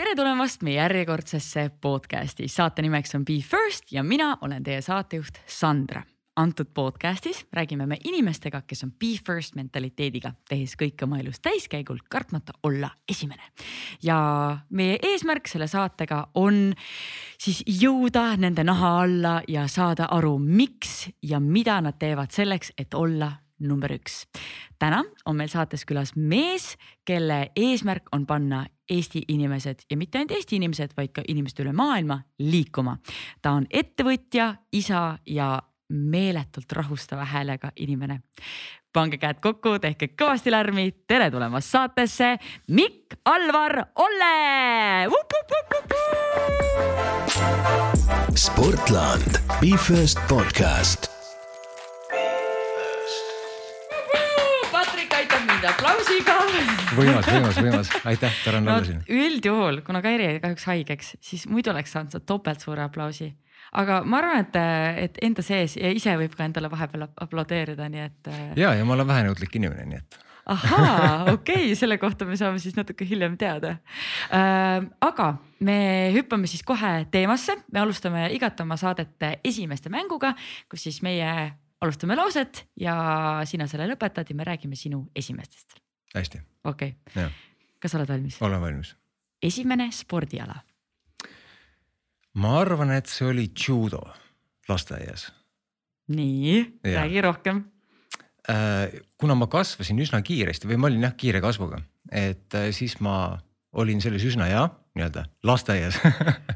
tere tulemast meie järjekordsesse podcasti, saate nimeks on Be First ja mina olen teie saatejuht Sandra. antud podcastis räägime me inimestega, kes on Be First mentaliteediga, tehes kõike oma elus täiskäigul, kartmata olla esimene. ja meie eesmärk selle saatega on siis jõuda nende naha alla ja saada aru, miks ja mida nad teevad selleks, et olla number üks. täna on meil saates külas mees, kelle eesmärk on panna Eesti inimesed ja mitte ainult Eesti inimesed, vaid ka inimesed üle maailma liikuma. ta on ettevõtja, isa ja meeletult rahustava häälega inimene. pange käed kokku, tehke kõvasti lärmi, tere tulemast saatesse, Mikk Alvar Olle. Sportland, Be First podcast. Mind aplausiga võimas, võimas, võimas, aitäh, tore on no olla siin. üldjuhul, kuna Kairi jäi kahjuks haigeks, siis muidu oleks saanud sealt topelt suure aplausi. aga ma arvan, et, et enda sees ja ise võib ka endale vahepeal ap- aplodeerida, nii et. ja, ja ma olen vähenõudlik inimene, nii et ahaa, okei okay,, selle kohta me saame siis natuke hiljem teada äh,. aga me hüppame siis kohe teemasse, me alustame igat oma saadet esimeste mänguga, kus siis meie alustame lauset ja sina selle lõpetad ja me räägime sinu esimestest. hästi, okei okay. kas oled valmis? olen valmis. esimene spordiala ma arvan, et see oli judo lasteaias nii, räägi rohkem. Äh, kuna ma kasvasin üsna kiiresti või ma olin jah kiire kasvuga, et äh, siis ma olin selles üsna hea nii-öelda lasteaias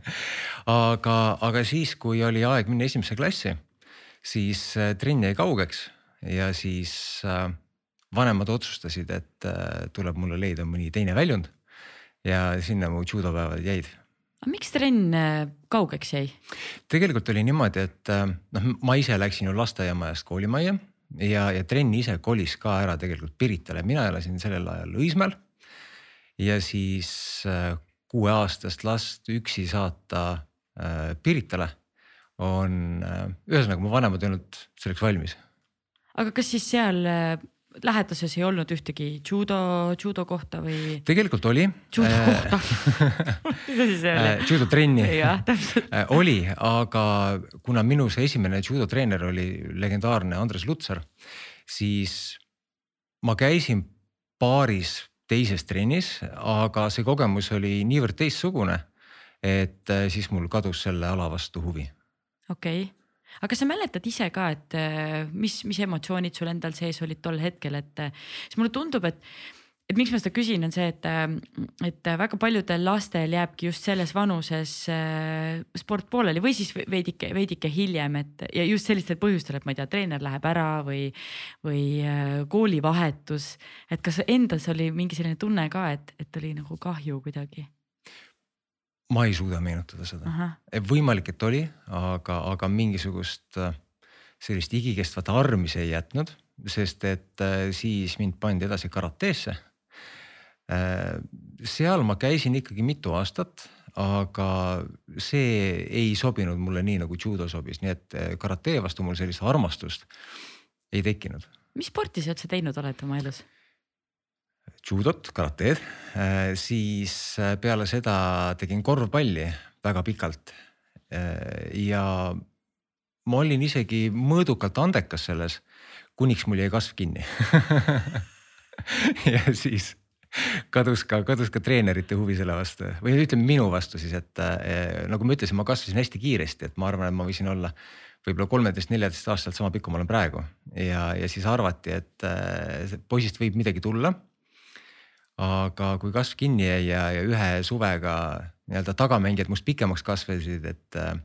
aga, aga siis, kui oli aeg minna esimesse klassi, siis äh, trenn jäi kaugeks ja siis äh, vanemad otsustasid, et äh, tuleb mulle leida mõni teine väljund. ja sinna mu judopäevad jäid aga miks trenn kaugeks jäi? tegelikult oli niimoodi, et noh, ma ise läksin ju lasteaiamajast koolimajja ja, ja trenn ise kolis ka ära tegelikult Piritale, mina elasin sellel ajal Õismäel. ja siis kuueaastast last üksi saata Piritale on äh,, ühesõnaga mu vanemad ei olnud selleks valmis. aga kas siis seal äh, läheduses ei olnud ühtegi judo, judo kohta või? tegelikult oli. judo kohta mis asi see oli? äh, judotrenni jah, täpselt. Äh, oli, aga kuna minu see esimene judotreener oli legendaarne Andres Lutsar, siis ma käisin paaris teises trennis, aga see kogemus oli niivõrd teistsugune, et äh, siis mul kadus selle ala vastu huvi. Okei okay. aga kas sa mäletad ise ka, et äh, mis, mis emotsioonid sul endal sees olid tol hetkel, et äh, siis mulle tundub, et et miks ma seda küsin, on see, et, et väga paljudel lastel jääbki just selles vanuses äh, sport pooleli või siis veidike, veidike hiljem, et ja just sellistel põhjustel, et ma ei tea, treener läheb ära või, või äh, koolivahetus. et kas endas oli mingi selline tunne ka, et, et oli nagu kahju kuidagi? Ma ei suuda meenutada seda, ahah, võimalik, et oli, aga, aga mingisugust äh, sellist igikestvat armi see ei jätnud, sest et äh, siis mind pandi edasi karateesse Äh, seal ma käisin ikkagi mitu aastat, aga see ei sobinud mulle nii nagu judo sobis, nii et karate vastu mul sellist armastust ei tekkinud. mis sporti sa üldse teinud oled oma elus? Judot, karateed, siis äh, peale seda tegin korvpalli väga pikalt. ja ma olin isegi mõõdukalt andekas selles, kuniks mul jäi kasv kinni ja siis kadus ka, kadus ka treenerite huvi selle vastu või ütleme minu vastu siis, et äh, nagu ma ütlesin, ma kasvasin hästi kiiresti, et ma arvan, et ma võisin olla võib-olla kolmeteist, neljateist aastaselt sama pikk, kui ma olen praegu ja, ja siis arvati, et äh, poisist võib midagi tulla. Aga kui kasv kinni jäi ja, ja ühe suvega nii-öelda tagamängijad must pikemaks kasvasid, et äh,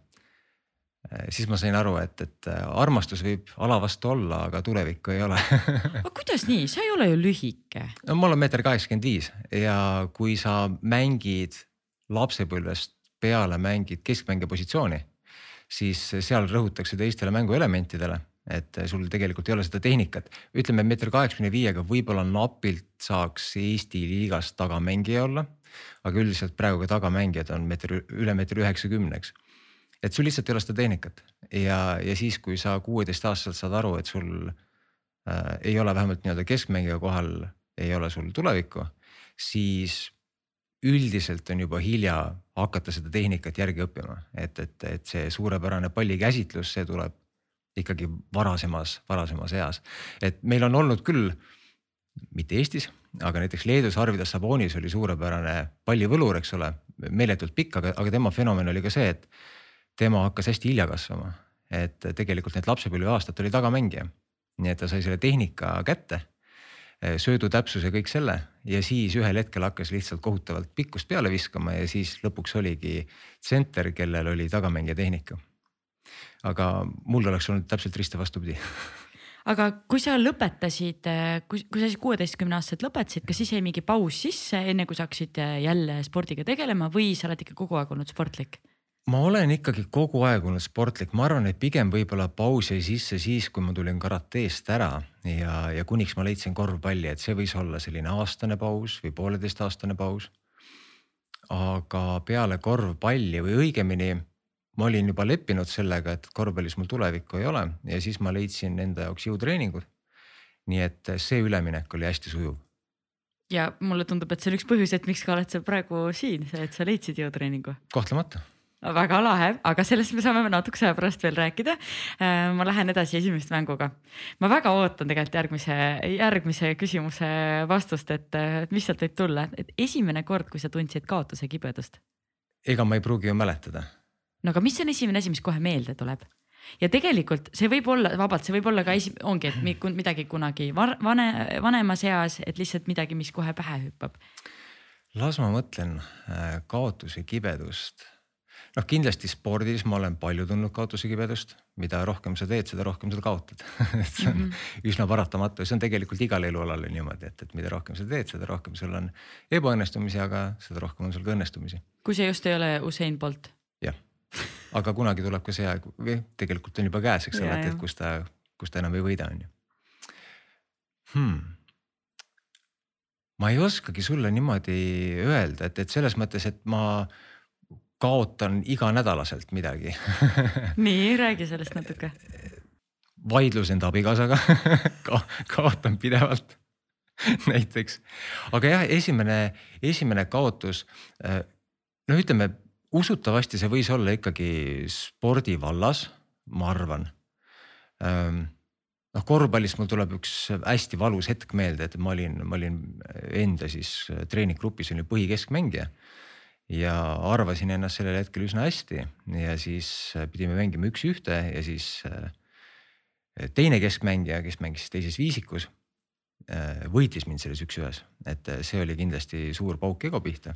siis ma sain aru, et, et armastus võib ala vastu olla, aga tulevikku ei ole aga kuidas nii, sa ei ole ju lühike. no ma olen meeter kaheksakümmend viis ja kui sa mängid lapsepõlvest peale mängid keskmängija positsiooni, siis seal rõhutakse teistele mänguelementidele, et sul tegelikult ei ole seda tehnikat. ütleme meeter kaheksakümne viiega võib-olla napilt saaks Eesti liigas tagamängija olla, aga üldiselt praegu ka tagamängijad on meeter üle meetri üheksakümne, eks. Et sul lihtsalt ei ole seda tehnikat. Ja, ja siis, kui sa kuueteistaastaselt saad aru, et sul äh, ei ole vähemalt nii-öelda keskmängija kohal, ei ole sul tulevikku, siis üldiselt on juba hilja hakata seda tehnikat järgi õppima, et, et, et see suurepärane pallikäsitlus, see tuleb ikkagi varasemas, varasemas eas. et meil on olnud küll, mitte Eestis, aga näiteks Leedus Arvidas Sabonis oli suurepärane pallivõlur, eks ole, meeletult pikk, aga, aga tema fenomen oli ka see, et tema hakkas hästi hilja kasvama. et tegelikult need lapsepõlveaastad oli tagamängija, nii et ta sai selle tehnika kätte söödutäpsuse, kõik selle ja siis ühel hetkel hakkas lihtsalt kohutavalt pikkust peale viskama ja siis lõpuks oligi tsenter, kellel oli tagamängija tehnika. Aga mul oleks olnud täpselt risti vastupidi aga kui sa lõpetasid, kui, kui sa siis kuueteistkümne aastaselt lõpetasid, kas siis jäi mingi paus sisse, enne kui sa hakkasid jälle spordiga tegelema või sa oled ikka kogu aeg olnud sportlik? ma olen ikkagi kogu aeg olnud sportlik, ma arvan, et pigem võib-olla paus jäi sisse siis, kui ma tulin karateest ära ja, ja kuniks ma leidsin korvpalli, et see võis olla selline aastane paus või pooleteistaastane paus. aga peale korvpalli või õigemini ma olin juba leppinud sellega, et korvpallis mul tulevikku ei ole ja siis ma leidsin enda jaoks jõutreeningud. nii et see üleminek oli hästi sujuv ja mulle tundub, et see on üks põhjus, et miks ka oled sa praegu siin, et sa leidsid jõutreeningu. kahtlemata väga lahe, aga sellest me saame natukese aja pärast veel rääkida. Äh, ma lähen edasi esimese mänguga. ma väga ootan tegelikult järgmise, järgmise küsimuse vastust, et mis sealt võib tulla, et esimene kord, kui sa tundsid kaotuse kibedust. ega ma ei pruugi ju mäletada. No aga mis on esimene asi, mis kohe meelde tuleb? ja tegelikult see võib olla vabalt, see võib olla ka esi-, ongi, et midagi kunagi vane, vanemas eas, et lihtsalt midagi, mis kohe pähe hüppab. las ma mõtlen äh, kaotuse kibedust noh, kindlasti spordis ma olen palju tundnud kaotusekibedust, mida rohkem sa teed, seda rohkem sa kaotad et see on mm -hmm. üsna paratamatu, see on tegelikult igal elualal niimoodi, et, et mida rohkem sa teed, seda rohkem sul on ebaõnnestumisi, aga seda rohkem on sul ka õnnestumisi. kui see just ei ole Usain Bolt. jah, aga kunagi tuleb ka see aeg tegelikult on juba käes, eks ole, et, et kus ta, kus ta enam ei võida, on ju hmm ma ei oskagi sulle niimoodi öelda, et, et selles mõttes, et ma kaotan iganädalaselt midagi nii, räägi sellest natuke. vaidlus enda abikaasaga ka, kaotan pidevalt näiteks, aga jah, esimene, esimene kaotus. Äh, no ütleme, usutavasti see võis olla ikkagi spordivallas, ma arvan. Ähm, noh, korvpallis mul tuleb üks hästi valus hetk meelde, et ma olin, ma olin enda siis treeninggrupis olin põhikeskmängija ja arvasin ennast sellel hetkel üsna hästi ja siis pidime mängima üks-ühte ja siis äh, teine keskmängija, kes mängis teises viisikus, äh, võitis mind selles üks-ühes, et see oli kindlasti suur pauk ego pihta.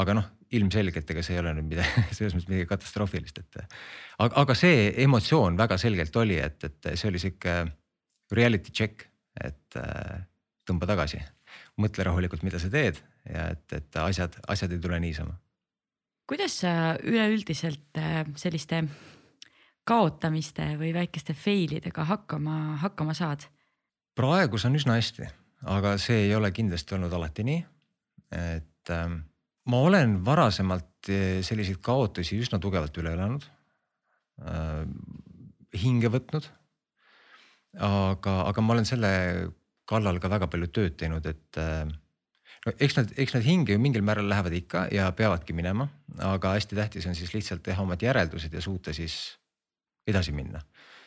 Aga noh, ilmselgelt ega see ei ole nüüd midagi selles mõttes midagi katastroofilist, et aga, aga see emotsioon väga selgelt oli, et, et see oli sihuke reality check, et tõmba tagasi, mõtle rahulikult, mida sa teed ja et, et asjad, asjad ei tule niisama. kuidas sa üleüldiselt äh, selliste kaotamiste või väikeste fail idega hakkama, hakkama saad? praegu saan üsna hästi, aga see ei ole kindlasti olnud alati nii. et äh, ma olen varasemalt äh, selliseid kaotusi üsna tugevalt üle elanud äh,. hinge võtnud. aga, aga ma olen selle kallal ka väga palju tööd teinud, et äh, no eks nad, eks nad hinge ju mingil määral lähevad ikka ja peavadki minema, aga hästi tähtis on siis lihtsalt teha omad järeldused ja suuta siis edasi minna.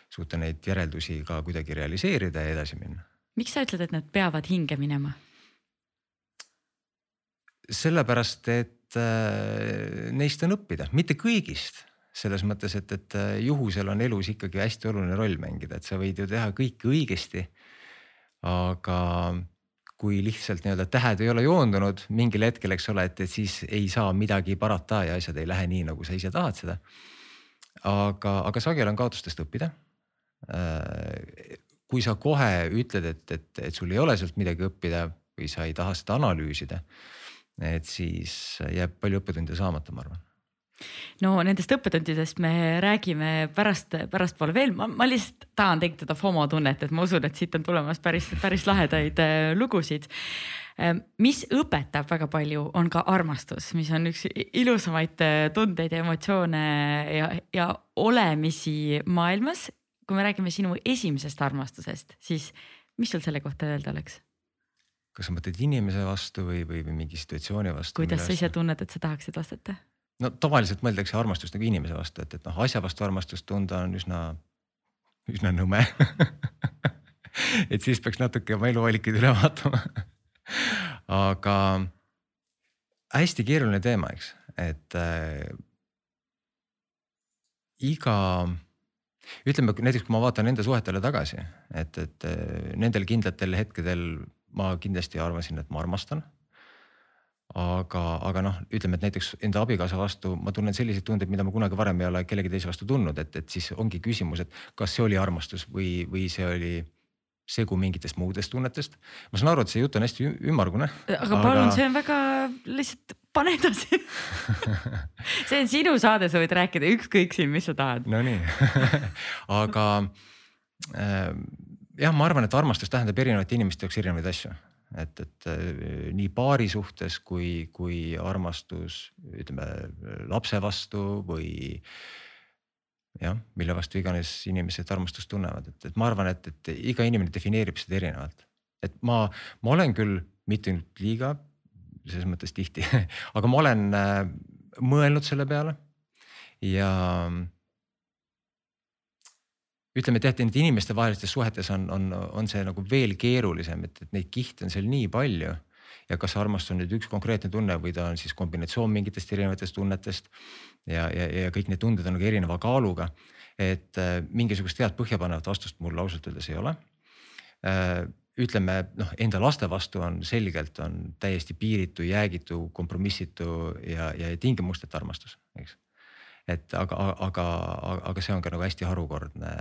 suuta neid järeldusi ka kuidagi realiseerida ja edasi minna. miks sa ütled, et nad peavad hinge minema? Sellepärast, et äh, neist on õppida, mitte kõigist selles mõttes, et, et äh, juhusel on elus ikkagi hästi oluline roll mängida, et sa võid ju teha kõike õigesti. aga kui lihtsalt nii-öelda tähed ei ole joondunud mingil hetkel, eks ole, et, siis ei saa midagi parata ja asjad ei lähe nii, nagu sa ise tahad seda. aga, aga sageli on kaotustest õppida. Äh, kui sa kohe ütled, et, et, et sul ei ole sealt midagi õppida või sa ei taha seda analüüsida, et siis jääb palju õppetunde saamata, ma arvan no nendest õppetundidest me räägime pärast, pärastpoole veel, ma, ma lihtsalt tahan tekitada FOMO tunnet, et ma usun, et siit on tulemas päris, päris lahedaid äh, lugusid. Äh, mis õpetab väga palju, on ka armastus, mis on üks ilusamaid äh, tundeid ja emotsioone ja, ja olemisi maailmas. kui me räägime sinu esimesest armastusest, siis mis sul selle kohta öelda oleks? Kas sa mõtled inimese vastu või, või, või mingi situatsiooni vastu? kuidas sa ise tunned, et sa tahaksid vastata? no tavaliselt mõeldakse armastust nagu inimese vastu, et, et noh, asja vastu armastust tunda on üsna, üsna nõme et siis peaks natuke oma eluvalikuid üle vaatama aga hästi keeruline teema, eks, et äh, iga ütleme näiteks, kui ma vaatan enda suhetele tagasi, et, et äh, nendel kindlatel hetkedel ma kindlasti arvasin, et ma armastan. aga, aga noh, ütleme, et näiteks enda abikaasa vastu ma tunnen selliseid tundeid, mida ma kunagi varem ei ole kellegi teise vastu tundnud, et, et siis ongi küsimus, et kas see oli armastus või, või see oli segu mingitest muudest tunnetest. ma saan aru, et see jutt on hästi ümmargune. aga palun aga..., see on väga lihtsalt pane edasi see on sinu saade, sa võid rääkida ükskõik siin, mis sa tahad. Nonii aga äh, jah, ma arvan, et armastus tähendab erinevate inimeste jaoks erinevaid asju, et, et äh, nii paari suhtes kui, kui armastus ütleme lapse vastu või jah, mille vastu iganes inimesed armastust tunnevad, et, et ma arvan, et, et iga inimene defineerib seda erinevalt. et ma, ma olen küll mitte nüüd liiga selles mõttes tihti aga ma olen äh, mõelnud selle peale. Ja ütleme, jah, et inimestevahelistes suhetes on, on, on see nagu veel keerulisem, et, et neid kihte on seal nii palju. ja kas armastus on nüüd üks konkreetne tunne või ta on siis kombinatsioon mingitest erinevatest tunnetest. ja, ja, ja kõik need tunded on nagu erineva kaaluga. et äh, mingisugust head põhjapanevat vastust mul ausalt öeldes ei ole äh, ütleme noh, enda laste vastu on selgelt on täiesti piiritu, jäägitu, kompromissitu ja, ja tingimusteta armastus, eks. Et aga, aga, aga see on ka nagu hästi harukordne.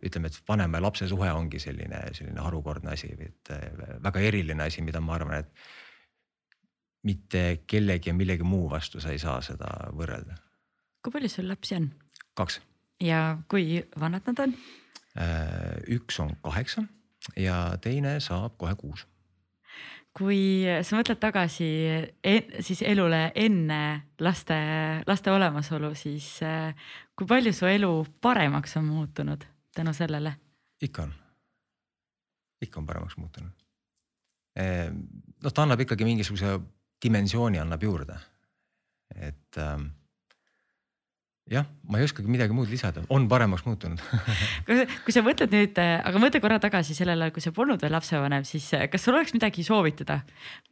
ütleme, et vanema ja lapse suhe ongi selline, selline harukordne asi, et väga eriline asi, mida ma arvan, et mitte kellegi ja millegi muu vastu sa ei saa seda võrrelda. kui palju sul lapsi on? kaks. ja kui vanad nad on? Äh, üks on kaheksa ja teine saab kohe kuus. Kui sa mõtled tagasi en, siis elule enne laste, laste olemasolu, siis äh, kui palju su elu paremaks on muutunud tänu sellele? ikka on, ikka on paremaks muutunud. noh, ta annab ikkagi mingisuguse dimensiooni annab juurde, et ähm, jah, ma ei oskagi midagi muud lisada, on paremaks muutunud kui sa mõtled nüüd, aga mõtle korra tagasi sellele, kui sa polnud veel lapsevanem, siis eh, kas sul oleks midagi soovitada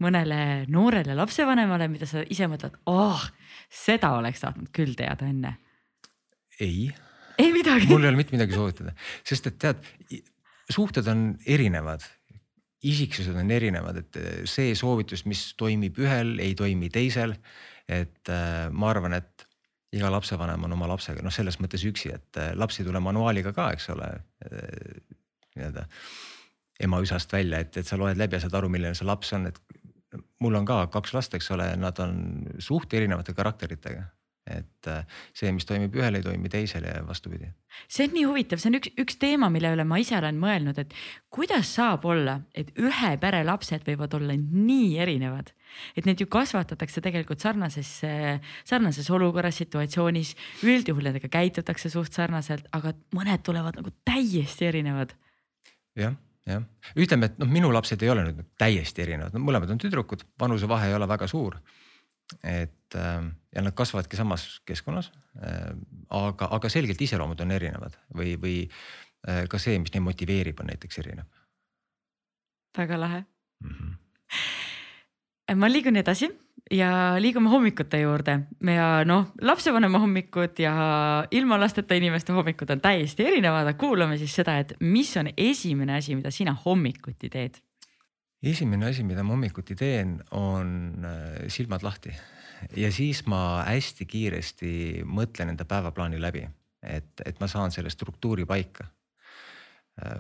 mõnele noorele lapsevanemale, mida sa ise mõtled, oh, seda oleks tahtnud küll teada enne? ei. ei midagi. mul ei ole mitte midagi soovitada, sest et tead, suhted on erinevad isiksused on erinevad, et eh, see soovitus, mis toimib ühel, ei toimi teisel. et äh, ma arvan, et iga lapsevanem on oma lapsega noh, selles mõttes üksi, et äh, laps ei tule manuaaliga ka, eks ole. Äh, nii-öelda ema-isast välja, et, et sa loed läbi ja saad aru, milline see laps on, et mul on ka kaks last, eks ole, nad on suht erinevate karakteritega et äh, see, mis toimib ühel, ei toimi teisel ja vastupidi. see on nii huvitav, see on üks, üks teema, mille üle ma ise olen mõelnud, et kuidas saab olla, et ühe pere lapsed võivad olla nii erinevad. Et neid ju kasvatatakse tegelikult sarnases, sarnases olukorras, situatsioonis, üldjuhul nendega käitutakse suht sarnaselt, aga mõned tulevad nagu täiesti erinevad. jah jah, ütleme, et noh, minu lapsed ei ole nüüd täiesti erinevad, no mõlemad on tüdrukud, vanusevahe ei ole väga suur et ähm, ja nad kasvavadki samas keskkonnas. Ähm, aga, aga selgelt iseloomud on erinevad või, või äh, ka see, mis neid motiveerib, on näiteks erinev. väga lahe mm. -hmm. Ma liigun edasi ja liigume hommikute juurde. Ja noh, lapsevanema hommikud ja ilma lasteta inimeste hommikud on täiesti erinevad, aga kuulame siis seda, et mis on esimene asi, mida sina hommikuti teed? Esimene asi, mida ma hommikuti teen, on äh, silmad lahti. Ja siis ma hästi kiiresti mõtlen enda päevaplaani läbi, et, et ma saan selle struktuuri paika.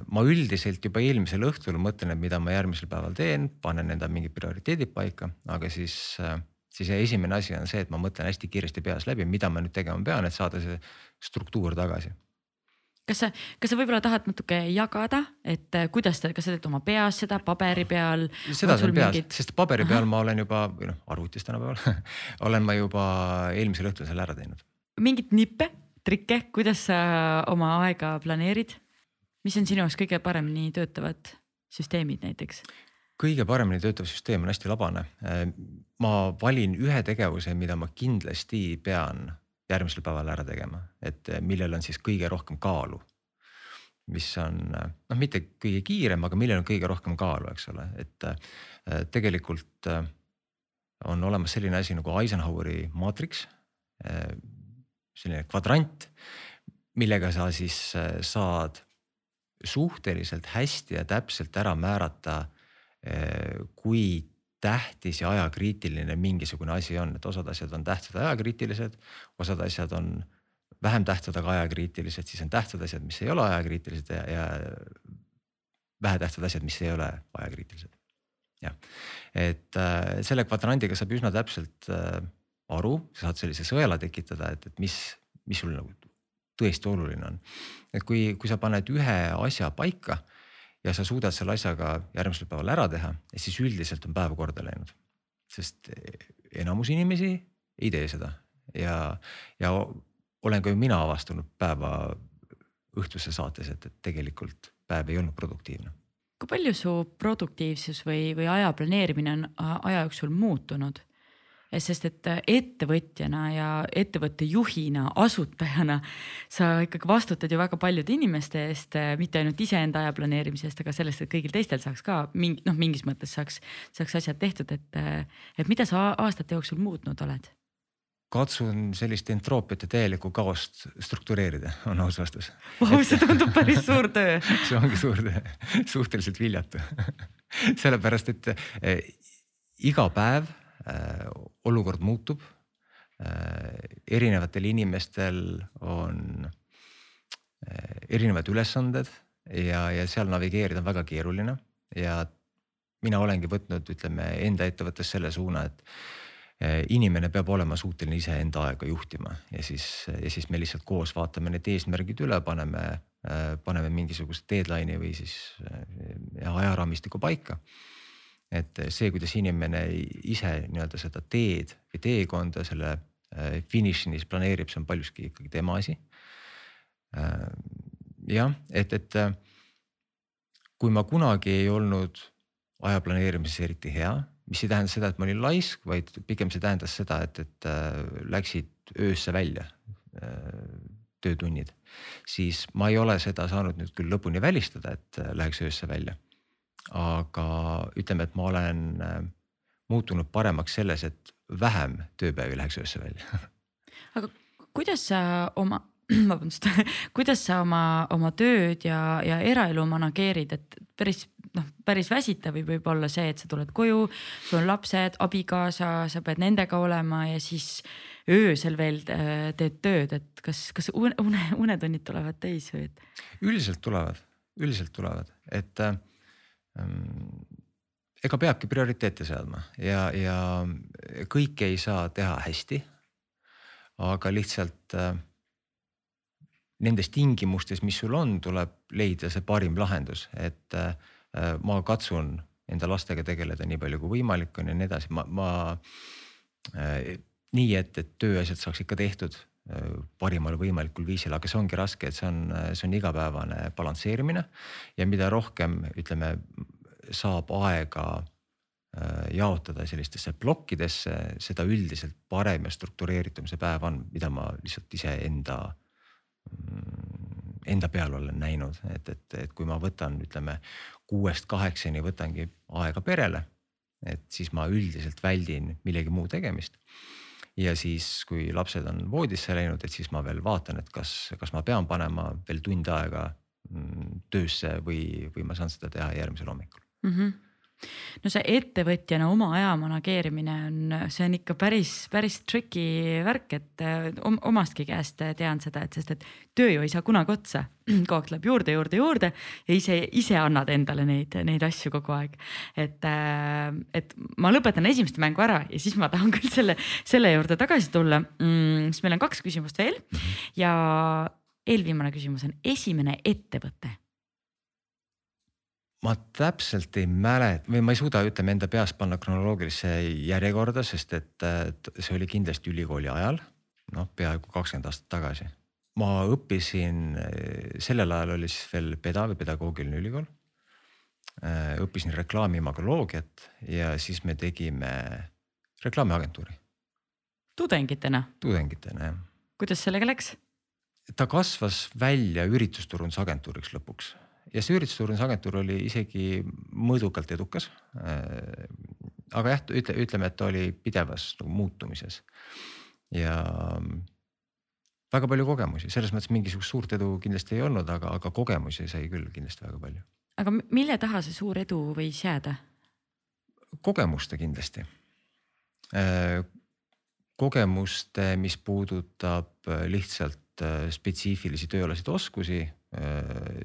Ma üldiselt juba eelmisel õhtul mõtlen, et mida ma järgmisel päeval teen, panen enda mingid prioriteedid paika, aga siis, äh, siis esimene asi on see, et ma mõtlen hästi kiiresti peas läbi, mida ma nüüd tegema pean, et saada see struktuur tagasi kas sa, kas sa võib-olla tahad natuke jagada, et äh, kuidas sa, kas sa teed oma peas seda paberi peal? seda teen peas mingid..., sest paberi peal Aha. ma olen juba või noh, arvutis tänapäeval olen ma juba eelmisel õhtul selle ära teinud. mingeid nippe, trikke, kuidas sa oma aega planeerid? Mis on sinu jaoks kõige paremini töötavad süsteemid näiteks? kõige paremini töötav süsteem on hästi labane. ma valin ühe tegevuse, mida ma kindlasti pean järgmisel päeval ära tegema, et millel on siis kõige rohkem kaalu. mis on noh, mitte kõige kiirem, aga millel on kõige rohkem kaalu, eks ole, et äh, tegelikult äh, on olemas selline asi nagu Eisenhoweri maatriks. Äh, selline kvadrant, millega sa siis saad suhteliselt hästi ja täpselt ära määrata, kui tähtis ja ajakriitiline mingisugune asi on, et osad asjad on tähtsad ja ajakriitilised, osad asjad on vähem tähtsad, aga ajakriitilised, siis on tähtsad asjad, mis ei ole ajakriitilised ja, ja vähetähtsad asjad, mis ei ole ajakriitilised. jah, et äh, selle kvadrandiga saab üsna täpselt äh, aru, sa saad sellise sõela tekitada, et, et mis, mis sul nagu tõesti oluline on. et kui, kui sa paned ühe asja paika ja sa suudad selle asjaga järgmisel päeval ära teha, siis üldiselt on päev korda läinud. sest enamus inimesi ei tee seda ja, ja olen ka ju mina avastanud päeva õhtuse saates, et, et tegelikult päev ei olnud produktiivne. kui palju su produktiivsus või, või aja planeerimine on aja jooksul muutunud? Sest et äh, ettevõtjana ja ettevõtte juhina, asutajana sa ikkagi vastutad ju väga paljude inimeste eest, äh, mitte ainult iseenda aja planeerimise eest, aga sellest, et kõigil teistel saaks ka mingi noh, mingis mõttes saaks, saaks asjad tehtud, et, äh, et mida sa aastate jooksul muutnud oled? katsun sellist entroopiat ja täielikku kaost struktureerida, on aus vastus wow,. see tundub päris suur töö see ongi suur töö, suhteliselt viljatu sellepärast, et iga päev olukord muutub. Äh, erinevatel inimestel on äh, erinevad ülesanded ja, ja seal navigeerida on väga keeruline. Ja mina olengi võtnud, ütleme enda ettevõttes selle suuna, et inimene peab olema suuteline iseenda aega juhtima. Ja siis, ja siis me lihtsalt koos vaatame need eesmärgid üle, paneme, paneme mingisuguse deadline'i või siis ajaraamistiku paika et see, kuidas inimene ise nii-öelda seda teed või teekonda selle äh, finišini siis planeerib, see on paljuski ikkagi tema asi. Äh, jah, et, et äh, kui ma kunagi ei olnud aja planeerimises eriti hea, mis ei tähenda seda, et ma olin laisk, vaid pigem see tähendas seda, et, et läksid öösse välja töötunnid, siis ma ei ole seda saanud nüüd küll lõpuni välistada, et läheks öösse välja aga ütleme, et ma olen äh, muutunud paremaks selles, et vähem tööpäevi läheks öösse välja. aga kuidas sa oma, vabandust, kuidas sa oma, oma tööd ja, ja eraelu manageerid, et päris noh, päris väsitav võib olla see, et sa tuled koju, sul on lapsed, abikaasa, sa pead nendega olema ja siis öösel veel äh, teed tööd, et kas, kas une, unetunnid tulevad täis või? üldiselt tulevad, üldiselt tulevad, et äh, ega peabki prioriteete seadma ja, ja kõike ei saa teha hästi. aga lihtsalt äh, nendes tingimustes, mis sul on, tuleb leida see parim lahendus, et äh, ma katsun enda lastega tegeleda nii palju kui võimalik on ja nii edasi, ma, ma äh, nii, et, et tööasjad saaks ikka tehtud parimal võimalikul viisil, aga see ongi raske, et see on, see on igapäevane balansseerimine. Ja mida rohkem, ütleme, saab aega äh, jaotada sellistesse plokkidesse, seda üldiselt parem ja struktureeritum see päev on, mida ma lihtsalt iseenda, mm, enda peal olen näinud, et, et, et kui ma võtan, ütleme kuuest kaheksani võtangi aega perele, et siis ma üldiselt väldin millegi muu tegemist ja siis, kui lapsed on voodisse läinud, et siis ma veel vaatan, et kas, kas ma pean panema veel tund aega mm, töösse või, või ma saan seda teha järgmisel hommikul mm. -hmm no see ettevõtjana oma aja manageerimine on, see on ikka päris, päris tricky värk, et äh, omastki käest tean seda, et sest, et töö ju ei saa kunagi otsa. kogu aeg tuleb juurde, juurde, juurde ja ise, ise annad endale neid, neid asju kogu aeg. et, äh, et ma lõpetan esimeste mängu ära ja siis ma tahan küll selle, selle juurde tagasi tulla mm,. siis meil on kaks küsimust veel mhm. ja eelviimane küsimus on esimene ettevõte ma täpselt ei mäleta või ma ei suuda, ütleme enda peas panna kronoloogilisse järjekorda, sest et see oli kindlasti ülikooli ajal, noh, peaaegu kakskümmend aastat tagasi. ma õppisin, sellel ajal oli siis veel peda või pedagoogiline ülikool. õppisin reklaamimagoloogiat ja siis me tegime reklaamiagentuuri tudengitena, tudengitena jah. kuidas sellega läks? ta kasvas välja üritusturundusagentuuriks lõpuks ja see üritusturundusagentuur oli isegi mõõdukalt edukas. Aga jah, ütle, ütleme, et ta oli pidevas nagu muutumises ja väga palju kogemusi, selles mõttes mingisugust suurt edu kindlasti ei olnud, aga, aga kogemusi sai küll kindlasti väga palju. aga mille taha see suur edu võis jääda? kogemuste kindlasti. Äh, kogemuste, mis puudutab lihtsalt äh, spetsiifilisi tööalaseid oskusi,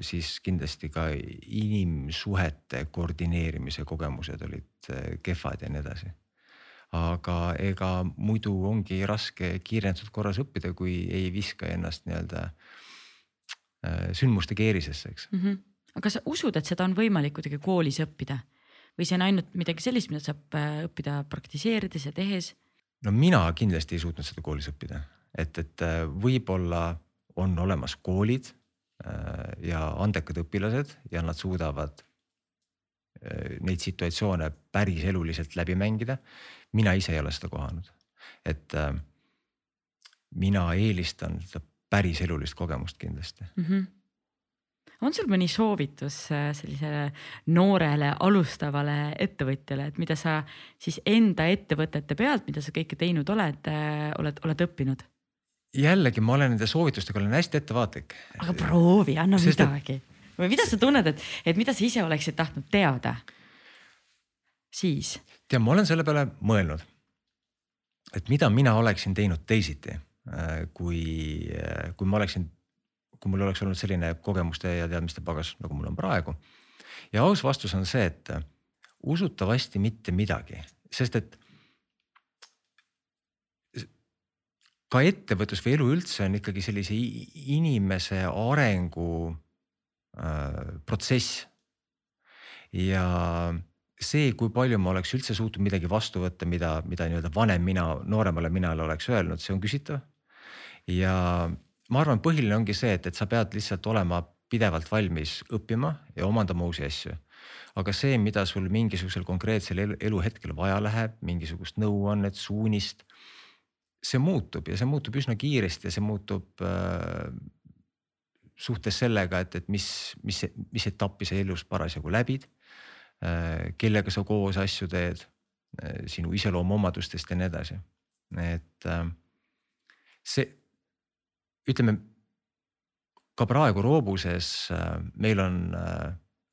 siis kindlasti ka inimsuhete koordineerimise kogemused olid kehvad ja nii edasi aga ega muidu ongi raske kiirendatud korras õppida, kui ei viska ennast nii-öelda äh, sündmuste keerisesse, eks mm. -hmm. aga kas sa usud, et seda on võimalik kuidagi koolis õppida või see on ainult midagi sellist, mida saab äh, õppida praktiseerides ja tehes? no mina kindlasti ei suutnud seda koolis õppida, et, et äh, võib-olla on olemas koolid ja andekad õpilased ja nad suudavad neid situatsioone päris eluliselt läbi mängida mina ise ei ole seda kohanud, et äh, mina eelistan seda päris elulist kogemust kindlasti mm. -hmm on sul mõni soovitus äh, sellisele noorele alustavale ettevõtjale, et mida sa siis enda ettevõtete pealt, mida sa kõike teinud oled, äh, oled, oled õppinud? Jällegi, ma olen nende soovitustega olen hästi ettevaatlik. aga proovi, anna Sest midagi et... või mida sa tunned, et, et mida sa ise oleksid tahtnud teada? siis? tead, ma olen selle peale mõelnud, et mida mina oleksin teinud teisiti, äh, kui, äh, kui ma oleksin, kui mul oleks olnud selline kogemuste ja teadmiste pagas, nagu mul on praegu. ja aus vastus on see, et usutavasti mitte midagi, sest et ka ettevõtlus või elu üldse on ikkagi sellise inimese arengu äh, protsess. ja see, kui palju ma oleks üldse suutnud midagi vastu võtta, mida, mida nii-öelda vanem mina, nooremale minale oleks öelnud, see on küsitav. ja ma arvan, põhiline ongi see, et, et sa pead lihtsalt olema pidevalt valmis õppima ja omandama uusi asju. aga see, mida sul mingisugusel konkreetsel elu, eluhetkel vaja läheb, mingisugust nõuannet, suunist. See muutub ja see muutub üsna kiiresti ja see muutub äh, suhtes sellega, et, et mis, mis, mis etappi sa elus parasjagu läbid Äh, kellega sa koos asju teed, äh, sinu iseloomuomadustest ja nii edasi. et äh, see, ütleme ka praegu Roobuses meil on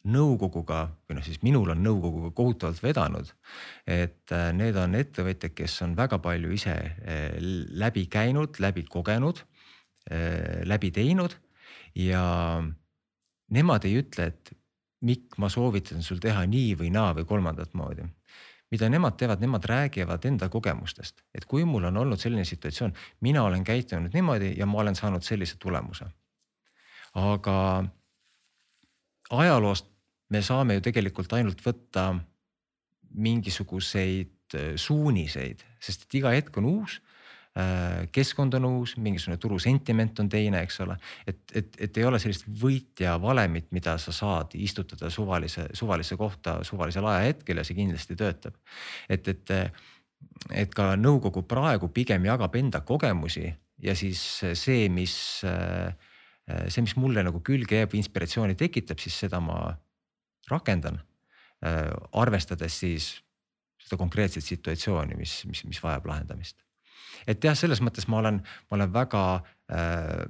nõukoguga või noh, siis minul on nõukoguga kohutavalt vedanud. et need on ettevõtjad, kes on väga palju ise läbi käinud, läbi kogenud, läbi teinud ja nemad ei ütle, et Mikk, ma soovitan sul teha nii või naa või kolmandat moodi. mida nemad teevad, nemad räägivad enda kogemustest, et kui mul on olnud selline situatsioon, mina olen käitunud niimoodi ja ma olen saanud sellise tulemuse. aga ajaloost me saame ju tegelikult ainult võtta mingisuguseid äh, suuniseid, sest et iga hetk on uus Äh, keskkond on uus, mingisugune turu sentiment on teine, eks ole. et, et, et ei ole sellist võitja valemit, mida sa saad istutada suvalise, suvalisse kohta suvalisel ajahetkel ja see kindlasti töötab. et, et, et ka nõukogu praegu pigem jagab enda kogemusi ja siis see, mis, see, mis mulle nagu külge jääb inspiratsiooni tekitab, siis seda ma rakendan. arvestades siis seda konkreetset situatsiooni, mis, mis, mis vajab lahendamist et jah, selles mõttes ma olen, ma olen väga äh,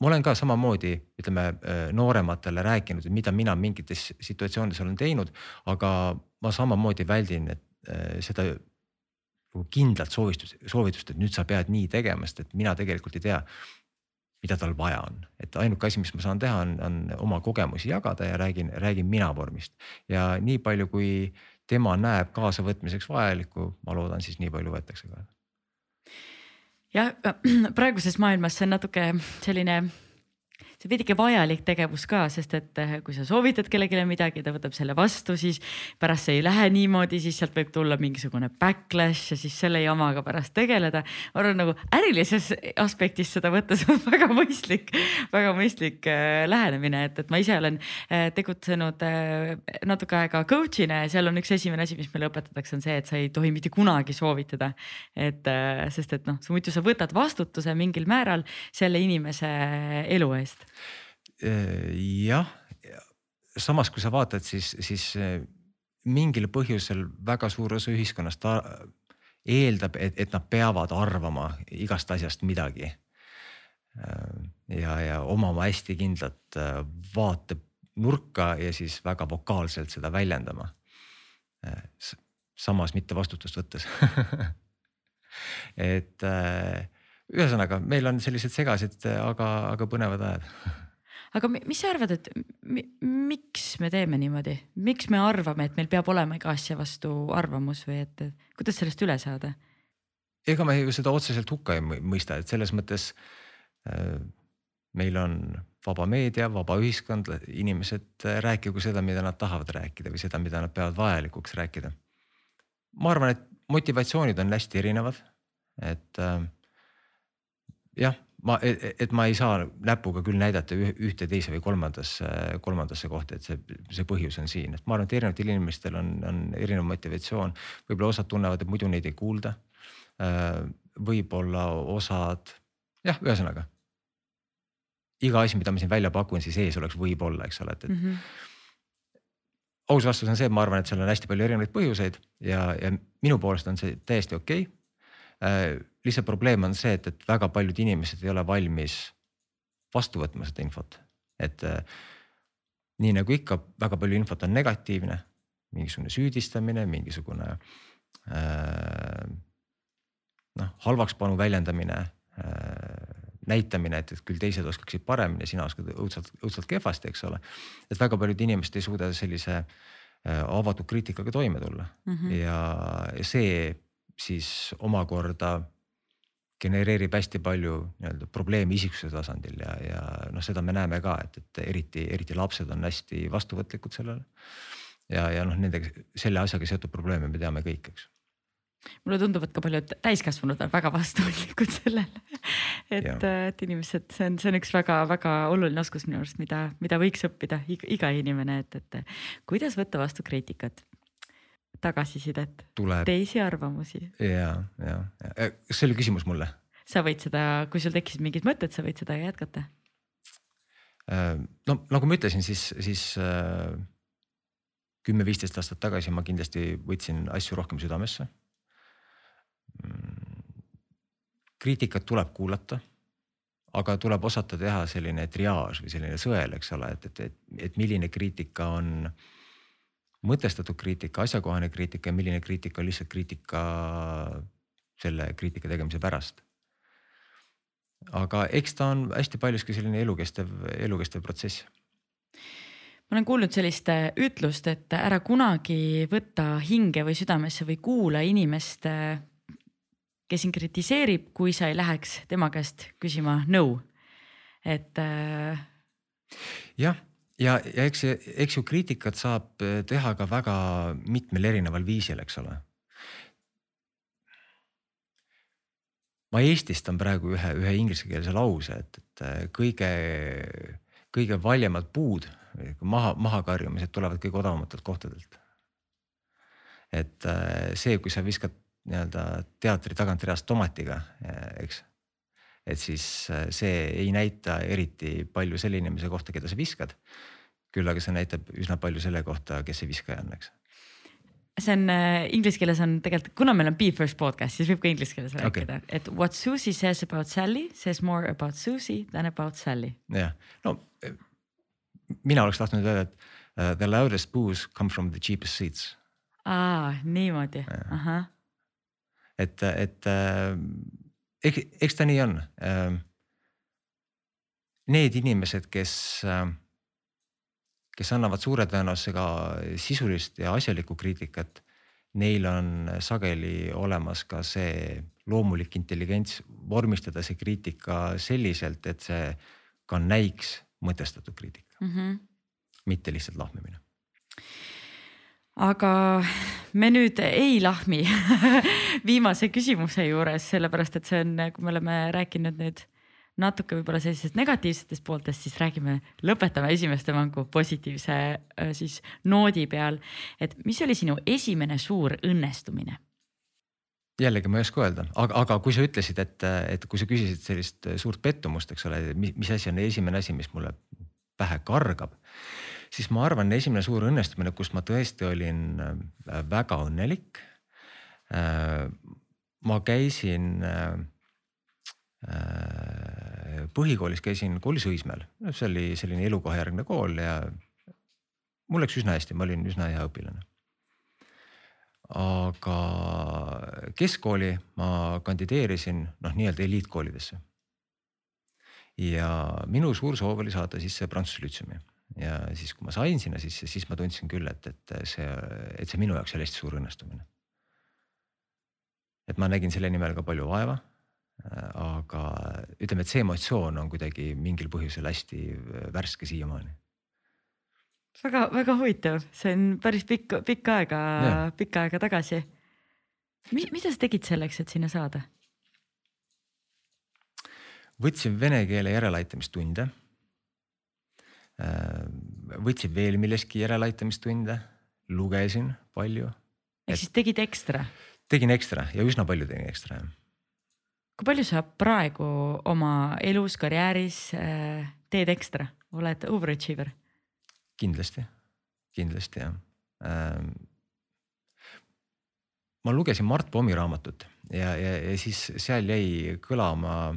ma olen ka samamoodi, ütleme äh, noorematele rääkinud, et mida mina mingites situatsioonides olen teinud, aga ma samamoodi väldin, et äh, seda kindlalt soovistust, soovitust, et nüüd sa pead nii tegema, sest et mina tegelikult ei tea, mida tal vaja on, et ainuke asi, mis ma saan teha, on, on oma kogemusi jagada ja räägin, räägin mina vormist. Ja nii palju, kui tema näeb kaasavõtmiseks vajalikku, ma loodan, siis nii palju võetakse ka. Jah, praeguses maailmas see on natuke selline see veidike vajalik tegevus ka, sest et eh, kui sa soovitad kellelegi midagi, ta võtab selle vastu, siis pärast see ei lähe niimoodi, siis sealt võib tulla mingisugune backlash ja siis selle jamaga pärast tegeleda. ma arvan nagu ärilises aspektis seda võttes on väga mõistlik, väga mõistlik äh, lähenemine, et, et ma ise olen äh, tegutsenud natuke aega coach'ina ja seal on üks esimene asi, mis meile õpetatakse, on see, et sa ei tohi mitte kunagi soovitada. et sest, et noh, muidu sa võtad vastutuse mingil määral selle inimese elu eest. Jah, samas kui sa vaatad, siis, siis mingil põhjusel väga suur osa ühiskonnast eeldab, et, et nad peavad arvama igast asjast midagi. ja, ja omama hästi kindlat äh, vaatenurka ja siis väga vokaalselt seda väljendama. samas mitte vastutust võttes et äh, ühesõnaga, meil on sellised segased, aga, aga põnevad ajad aga mis sa arvad, et miks me teeme niimoodi, miks me arvame, et meil peab olema iga asja vastu arvamus või et kuidas sellest üle saada? ega me ju seda otseselt hukka ei mõista, et selles mõttes äh, meil on vaba meedia, vaba ühiskond, inimesed äh, rääkigu seda, mida nad tahavad rääkida või seda, mida nad peavad vajalikuks rääkida. ma arvan, et motivatsioonid on hästi erinevad, et äh, jah ma, et ma ei saa näpuga küll näidata ühte, teise või kolmandasse, kolmandasse kohta, et see, see põhjus on siin, et ma arvan, et erinevatel inimestel on, on erinev motivatsioon. võib-olla osad tunnevad, et muidu neid ei kuulda. Äh, võib-olla osad, jah, ühesõnaga. iga asi, mida ma siin välja pakun, siis ees oleks võib-olla, eks ole, et, et mm. -hmm aus vastus on see, et ma arvan, et seal on hästi palju erinevaid põhjuseid ja, ja minu poolest on see täiesti okei okay Äh, lihtsalt probleem on see, et, et väga paljud inimesed ei ole valmis vastu võtma seda infot, et äh, nii nagu ikka, väga palju infot on negatiivne, mingisugune süüdistamine, mingisugune äh, noh, halvakspanu väljendamine äh,, näitamine, et, et küll teised oskaksid paremini, sina oskad õudselt, õudselt kehvasti, eks ole. et väga paljud inimesed ei suuda sellise äh, avatud kriitikaga toime tulla mm -hmm. ja, ja see siis omakorda genereerib hästi palju nii-öelda probleeme isiksuse tasandil ja, ja noh, seda me näeme ka, et, et eriti, eriti lapsed on hästi vastuvõtlikud sellele. ja, ja noh, nendega selle asjaga seotud probleeme me teame kõik, eks mulle tundub, et ka paljud täiskasvanud on väga vastuvõtlikud sellele. et, et inimesed, see on, see on üks väga-väga oluline oskus minu arust, mida, mida võiks õppida iga, iga inimene, et, et kuidas võtta vastu kriitikat tagasisidet, teisi arvamusi. ja, ja, ja, kas see oli küsimus mulle? sa võid seda, kui sul tekkisid mingid mõtted, sa võid seda jätkata. Äh, no nagu ma ütlesin, siis, siis äh, kümme-viisteist aastat tagasi ma kindlasti võtsin asju rohkem südamesse. Mm, kriitikat tuleb kuulata, aga tuleb osata teha selline triaaž või selline sõel, eks ole, et, et, et, et milline kriitika on äh, mõtestatud kriitika, asjakohane kriitika ja milline kriitika on lihtsalt kriitika selle kriitika tegemise pärast. aga eks ta on hästi paljuski selline elukestev, elukestev protsess ma olen kuulnud sellist äh, ütlust, et ära kunagi võta hinge või südamesse või kuula inimest, äh, kes sind kritiseerib, kui sa ei läheks tema käest küsima nõu. et. Äh, jah ja, ja eks, eks ju kriitikat saab eh, teha ka väga mitmel erineval viisil, eks ole. ma eestistan praegu ühe, ühe inglisekeelse lause, et, et eh, kõige, kõige valjemad puud, maha, mahakarjumised tulevad kõige odavamatelt kohtadelt. et eh, see, kui sa viskad nii-öelda teatri tagantreast tomatiga, eks et siis äh, see ei näita eriti palju selle inimese kohta, keda sa viskad. küll aga see näitab üsna palju selle kohta, kes see viskaja on, eks see on äh, inglise keeles on tegelikult, kuna meil on Be First podcast, siis võib ka inglise keeles okay. rääkida, et what Susie says about Sally says more about Susie than about Sally. jah, no äh, mina oleks tahtnud öelda, et uh, the loudest boos come from the cheapest seats. aa, niimoodi, ahah. et, et uh, eks, eks ta nii on. Ähm, need inimesed, kes, ähm, kes annavad suure tõenäosusega sisulist ja asjalikku kriitikat, neil on sageli olemas ka see loomulik intelligents vormistada see kriitika selliselt, et see ka näiks mõtestatud kriitika mm. -hmm. mitte lihtsalt lahmimine. Aga me nüüd ei lahmi viimase küsimuse juures, sellepärast et see on, kui me oleme rääkinud nüüd natuke võib-olla sellisest negatiivsetest pooltest, siis räägime, lõpetame esimeste mängu positiivse äh, siis noodi peal. et mis oli sinu esimene suur õnnestumine? jällegi ma ei oska öelda, aga, aga kui sa ütlesid, et, et kui sa küsisid sellist suurt pettumust, eks ole, mis asi on esimene asi, mis mulle pähe kargab, siis ma arvan, esimene suur õnnestumine, kus ma tõesti olin äh, väga õnnelik. Äh, ma käisin põhikoolis käisin koolis Õismäel, see oli selline elukohajärgne kool ja mul läks üsna hästi, ma olin üsna hea õpilane. aga keskkooli ma kandideerisin noh, nii-öelda eliitkoolidesse. ja minu suur soov oli saada sisse Prantsuse lütseumi ja siis, kui ma sain sinna sisse, siis ma tundsin küll, et, et see, et see minu jaoks oli hästi suur õnnestumine. et ma nägin selle nimel ka palju vaeva aga ütleme, et see emotsioon on kuidagi mingil põhjusel hästi värske siiamaani. väga-väga huvitav, see on päris pikk, pikka aega, pikka aega tagasi. mida sa tegid selleks, et sinna saada? võtsin vene keele järeleaitamistunde. Võtsin veel milleski järeleaitamistunde, lugesin palju. ehk siis tegid ekstra? tegin ekstra ja üsna palju tegin ekstra jah kui palju sa praegu oma elus, karjääris äh, teed ekstra, oled overachiever? kindlasti, kindlasti jah ähm,. ma lugesin Mart Pomi raamatut ja, ja, ja siis seal jäi kõlama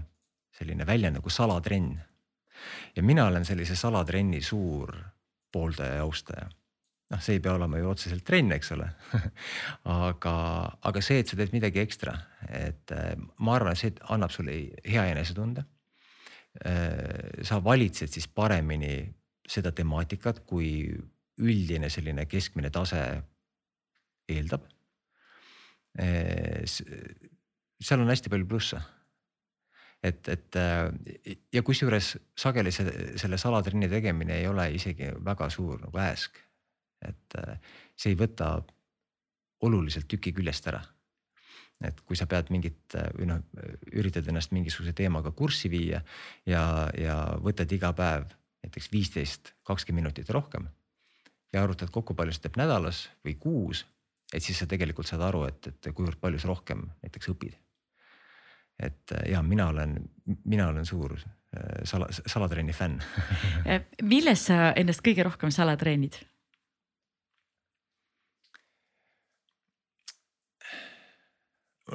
selline väljend nagu salatrenn. Ja mina olen sellise salatrenni suur pooldaja ja austaja noh, see ei pea olema ju otseselt trenn, eks ole aga, aga see, et sa teed midagi ekstra, et äh, ma arvan, et see annab sulle hea enesetunde. Äh, sa valitsed siis paremini seda temaatikat, kui üldine selline keskmine tase eeldab. Äh, seal on hästi palju plusse et, et ja kusjuures sageli see, selle salatrenni tegemine ei ole isegi väga suur nagu äsk et äh, see ei võta oluliselt tüki küljest ära. et kui sa pead mingit äh, või noh, üritad ennast mingisuguse teemaga kurssi viia ja, ja võtad iga päev näiteks viisteist, kakskümmend minutit rohkem. ja arvutad kokku, palju sa teed nädalas või kuus, et siis sa tegelikult saad aru, et, et kuivõrd palju sa rohkem näiteks õpid. Et äh, ja mina olen, mina olen suur sala, salatrenni fänn milles sa ennast kõige rohkem salatreenid?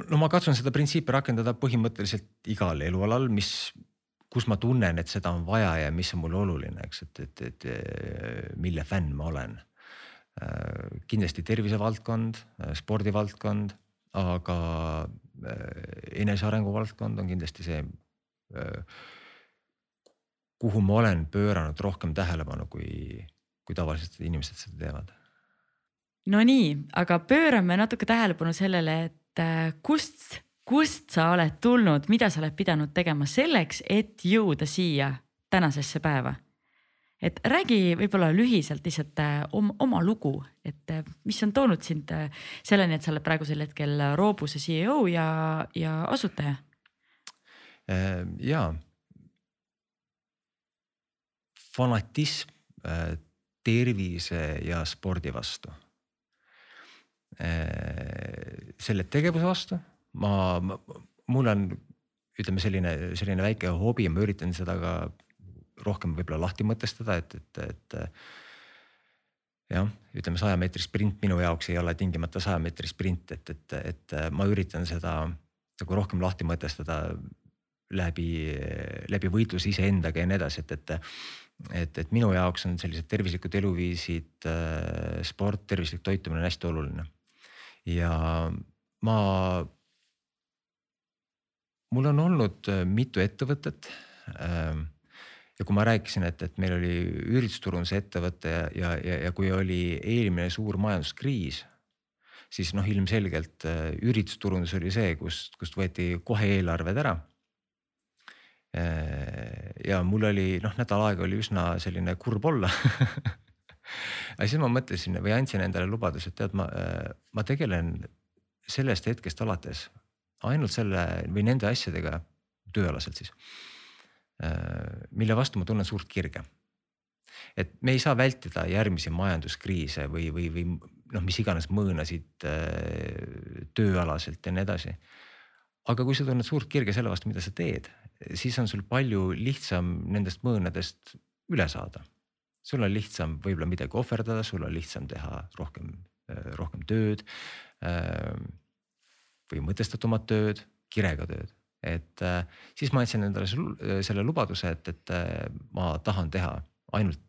no ma katsun seda printsiipi rakendada põhimõtteliselt igal elualal, mis, kus ma tunnen, et seda on vaja ja mis on mulle oluline, eks, et, et, et mille fänn ma olen. kindlasti tervisevaldkond, spordivaldkond, aga enesearengu valdkond on kindlasti see, kuhu ma olen pööranud rohkem tähelepanu, kui, kui tavaliselt inimesed seda teevad. Nonii, aga pöörame natuke tähelepanu sellele, et et äh, kust, kust sa oled tulnud, mida sa oled pidanud tegema selleks, et jõuda siia tänasesse päeva? Et räägi võib-olla lühiselt lihtsalt äh, oma, oma lugu, et äh, mis on toonud sind selleni, et sa oled praegusel hetkel Roobuse CEO ja, ja asutaja? ja fanatism tervise ja spordi vastu Äh, selle tegevuse vastu, ma, mul on ütleme selline, selline väike hobi, ma üritan seda ka rohkem võib-olla lahti mõtestada, et, et, et. jah, ütleme saja meetri sprint minu jaoks ei ole tingimata saja meetri sprint, et, et, et ma üritan seda nagu rohkem lahti mõtestada läbi, läbi võitluse iseendaga ja nii edasi, et, et. et, et minu jaoks on sellised tervislikud eluviisid, sport, tervislik toitumine on hästi oluline ja ma, mul on olnud mitu ettevõtet. Ja kui ma rääkisin, et, et meil oli üritusturunduse ettevõte ja, ja, ja, kui oli eelmine suur majanduskriis, siis noh, ilmselgelt äh, üritusturundus oli see, kust, kust võeti kohe eelarved ära. Äh, ja mul oli noh, nädal aega oli üsna selline kurb olla aga siis ma mõtlesin või andsin endale lubaduse, et tead, ma, ma tegelen sellest hetkest alates ainult selle või nende asjadega tööalaselt siis, mille vastu ma tunnen suurt kirge et me ei saa vältida järgmisi majanduskriise või, või, või noh, mis iganes mõõnasid äh, tööalaselt ja nii edasi. aga kui sa tunned suurt kirge selle vastu, mida sa teed, siis on sul palju lihtsam nendest mõõnadest üle saada. sul on lihtsam võib-olla midagi ohverdada, sul on lihtsam teha rohkem, äh, rohkem tööd äh, või mõtestatumat tööd, kirega tööd et äh, siis ma andsin endale selle lubaduse, et, et äh, ma tahan teha ainult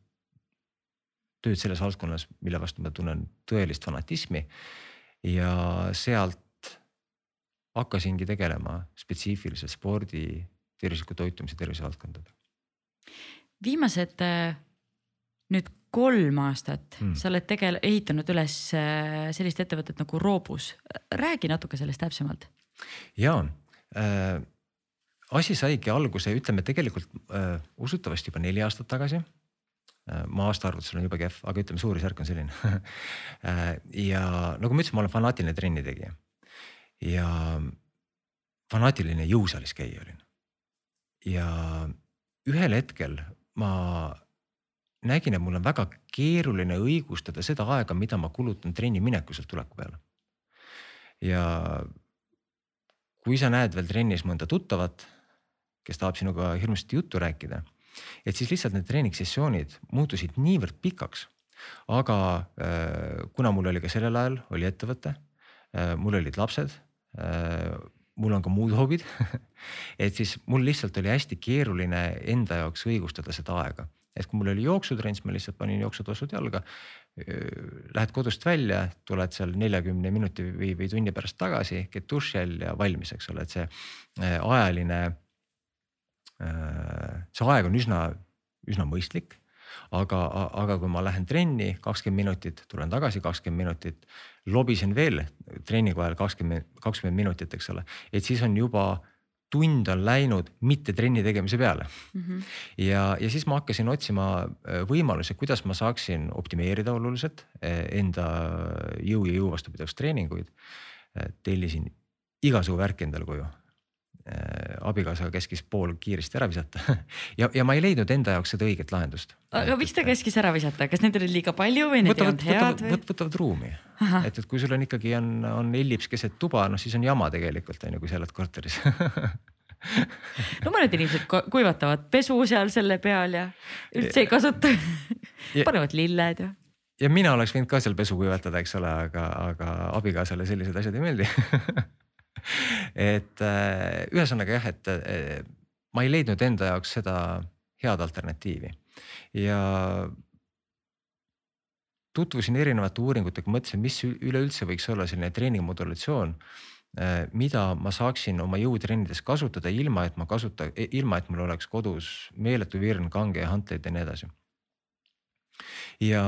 tööd selles valdkonnas, mille vastu ma tunnen tõelist fanatismi. ja sealt hakkasingi tegelema spetsiifiliselt spordi, tervisliku toitumise, tervisevaldkondadega. viimased äh, nüüd kolm aastat hmm. sa oled tegel-, ehitanud üles sellist ettevõtet nagu Roobus. räägi natuke sellest täpsemalt. ja asi saigi alguse, ütleme tegelikult äh, usutavasti juba neli aastat tagasi Äh, mu aastaarvutus on jube kehv, aga ütleme, suurusjärk on selline äh, ja nagu ma ütlesin, ma olen fanaatiline trennitegija ja fanaatiline jõusaalis käija olin. ja ühel hetkel ma nägin, et mul on väga keeruline õigustada seda aega, mida ma kulutan trenni mineku sealt tuleku peale. ja kui sa näed veel trennis mõnda tuttavat, kes tahab sinuga hirmsasti juttu rääkida et siis lihtsalt need treeningsessioonid muutusid niivõrd pikaks. aga äh, kuna mul oli ka sellel ajal oli ettevõte, äh, mul olid lapsed, äh, mul on ka muud hobid et siis mul lihtsalt oli hästi keeruline enda jaoks õigustada seda aega, et kui mul oli jooksutrenn, siis ma lihtsalt panin jooksutossud jalga. Lähed kodust välja, tuled seal neljakümne minuti või, või tunni pärast tagasi, käid duši all ja valmis, eks ole, et see ajaline Äh, see aeg on üsna, üsna mõistlik. aga, aga kui ma lähen trenni kakskümmend minutit, tulen tagasi kakskümmend minutit, lobisen veel treeningu ajal kakskümmend, kakskümmend minutit, eks ole, et siis on juba tund on läinud mitte trenni tegemise peale mm. -hmm. ja, ja siis ma hakkasin otsima äh, võimalusi, kuidas ma saaksin optimeerida oluliselt äh, enda jõu ja jõu vastupidavustreeninguid. tellisin igasugu värki endale koju Äh, abikaasa käskis pool kiiresti ära visata ja, ja ma ei leidnud enda jaoks seda õiget lahendust. aga miks ta käskis ära visata, kas neid oli liiga palju või need võtavad, ei olnud head või? võtavad ruumi, et, et kui sul on ikkagi on, on ellips keset tuba, noh siis on jama tegelikult on ju, kui sa elad korteris. No mõned inimesed kuivatavad pesu seal selle peal ja üldse ei kasuta. Panevad lilled ja ja mina oleks võinud ka seal pesu kuivatada, eks ole, aga, aga abikaasale sellised asjad ei meeldi et äh, ühesõnaga jah, et äh, ma ei leidnud enda jaoks seda head alternatiivi. Ja tutvusin erinevate uuringutega, mõtlesin, mis üleüldse võiks olla selline treeningmodulatsioon, äh, mida ma saaksin oma jõutrennides kasutada, ilma et ma kasuta, ilma et mul oleks kodus meeletu virn kange ja hantleid ja nii edasi ja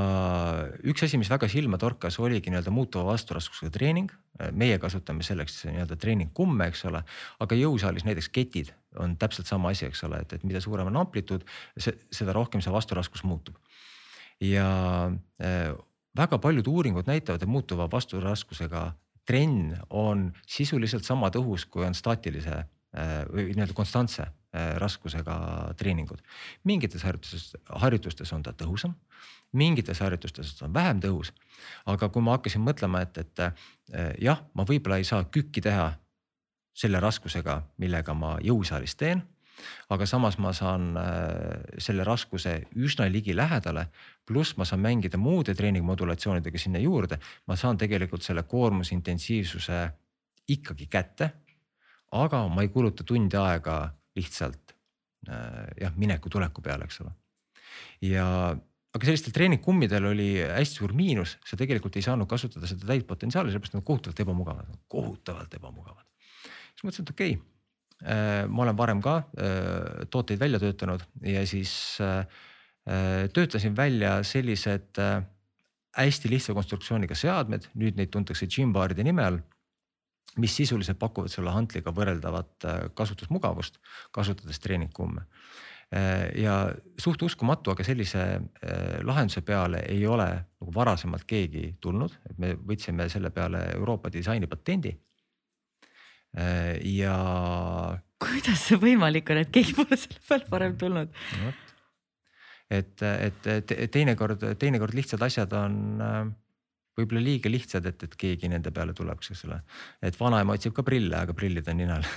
üks asi, mis väga silma torkas, oligi nii-öelda muutuva vasturaskusega treening. meie kasutame selleks nii-öelda treeningkumme, eks ole, aga jõusaalis näiteks ketid on täpselt sama asi, eks ole, et, et mida suurem on amplituud, seda rohkem see vasturaskus muutub. ja äh, väga paljud uuringud näitavad, et muutuva vasturaskusega trenn on sisuliselt sama tõhus, kui on staatilise äh, või nii-öelda konstantse raskusega treeningud. mingites harjutustes, harjutustes on ta tõhusam mingites harjutustes on vähem tõhus. aga kui ma hakkasin mõtlema, et, et eh, jah, ma võib-olla ei saa kükki teha selle raskusega, millega ma jõusaalis teen. aga samas ma saan eh, selle raskuse üsna ligilähedale, pluss ma saan mängida muude treeningmodulatsioonidega sinna juurde. ma saan tegelikult selle koormusintensiivsuse ikkagi kätte. aga ma ei kuluta tundi aega lihtsalt eh, jah, mineku-tuleku peale, eks ole. ja aga sellistel treeningkummidel oli hästi suur miinus, sa tegelikult ei saanud kasutada seda täit potentsiaali, sellepärast nad on kohutavalt ebamugavad, kohutavalt ebamugavad. siis mõtlesin, et okei okay,, äh, ma olen varem ka äh, tooteid välja töötanud ja siis äh, töötasin välja sellised hästi lihtsa konstruktsiooniga seadmed, nüüd neid tuntakse gymbar'ide nime all mis sisuliselt pakuvad sulle hantliga võrreldavat kasutusmugavust, kasutades treeningkumme ja suht uskumatu, aga sellise lahenduse peale ei ole nagu varasemalt keegi tulnud, et me võtsime selle peale Euroopa disainipatendi. ja. kuidas see võimalik on, et keegi pole selle peale varem tulnud no,? et, et teinekord, teinekord lihtsad asjad on võib-olla liiga lihtsad, et, et keegi nende peale tuleks, eks ole. et vanaema otsib ka prille, aga prillid on ninal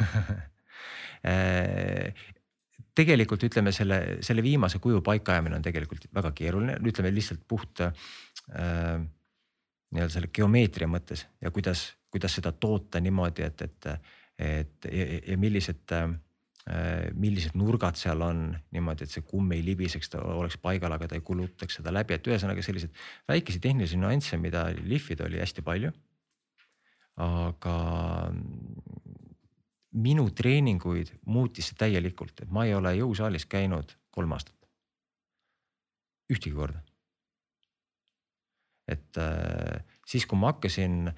tegelikult ütleme selle, selle viimase kuju paikaajamine on tegelikult väga keeruline, ütleme lihtsalt puht äh, nii-öelda selle geomeetria mõttes ja kuidas, kuidas seda toota niimoodi, et, et, et ja, ja millised Äh, millised nurgad seal on niimoodi, et see kumm ei libiseks, ta oleks paigal, aga ta ei kulutaks seda läbi, et ühesõnaga selliseid väikesi tehnilisi nüansse, mida lihvida oli hästi palju. aga minu treeninguid muutis see täielikult, et ma ei ole jõusaalis käinud kolm aastat. ühtegi korda. et äh, siis, kui ma hakkasin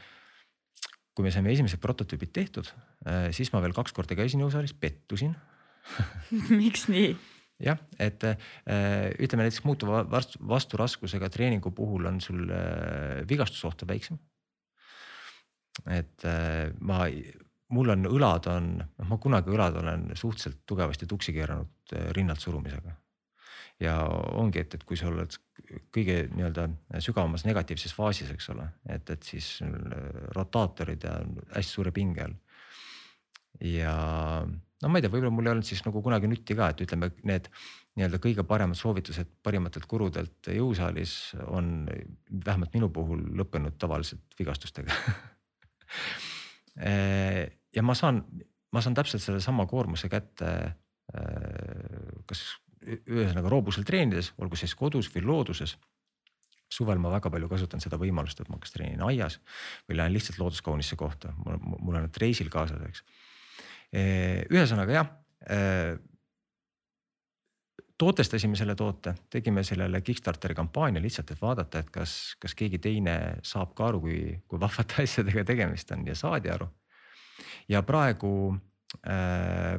kui me saime esimesed prototüübid tehtud, äh, siis ma veel kaks korda käisin jõusaalis, pettusin miks nii? jah, et äh, ütleme näiteks muutuva vastu, vasturaskusega treeningu puhul on sul äh, vigastusoht väiksem. et ma, mul on õlad on, noh ma kunagi õlad olen suhteliselt tugevasti tuksi keeranud rinnalt surumisega ja ongi, et, et kui sa oled kõige nii-öelda sügavamas negatiivses faasis, eks ole, et, et siis rotaatorid ja hästi suure pinge all. ja no ma ei tea, võib-olla mul ei olnud siis nagu kunagi nutti ka, et ütleme, need nii-öelda kõige paremad soovitused parimatelt gurudelt jõusaalis on vähemalt minu puhul lõppenud tavaliselt vigastustega ja ma saan, ma saan täpselt sellesama koormuse kätte kas ühesõnaga roobusel treenides, olgu siis kodus või looduses. suvel ma väga palju kasutan seda võimalust, et ma kas treenin aias või lähen lihtsalt looduskaunisse kohta, mul, on need reisil kaasas, eks. ühesõnaga jah tootestasime selle toote, tegime sellele Kickstarteri kampaania lihtsalt, et vaadata, et kas, kas keegi teine saab ka aru, kui, kui vahvate asjadega tegemist on ja saadi aru. ja praegu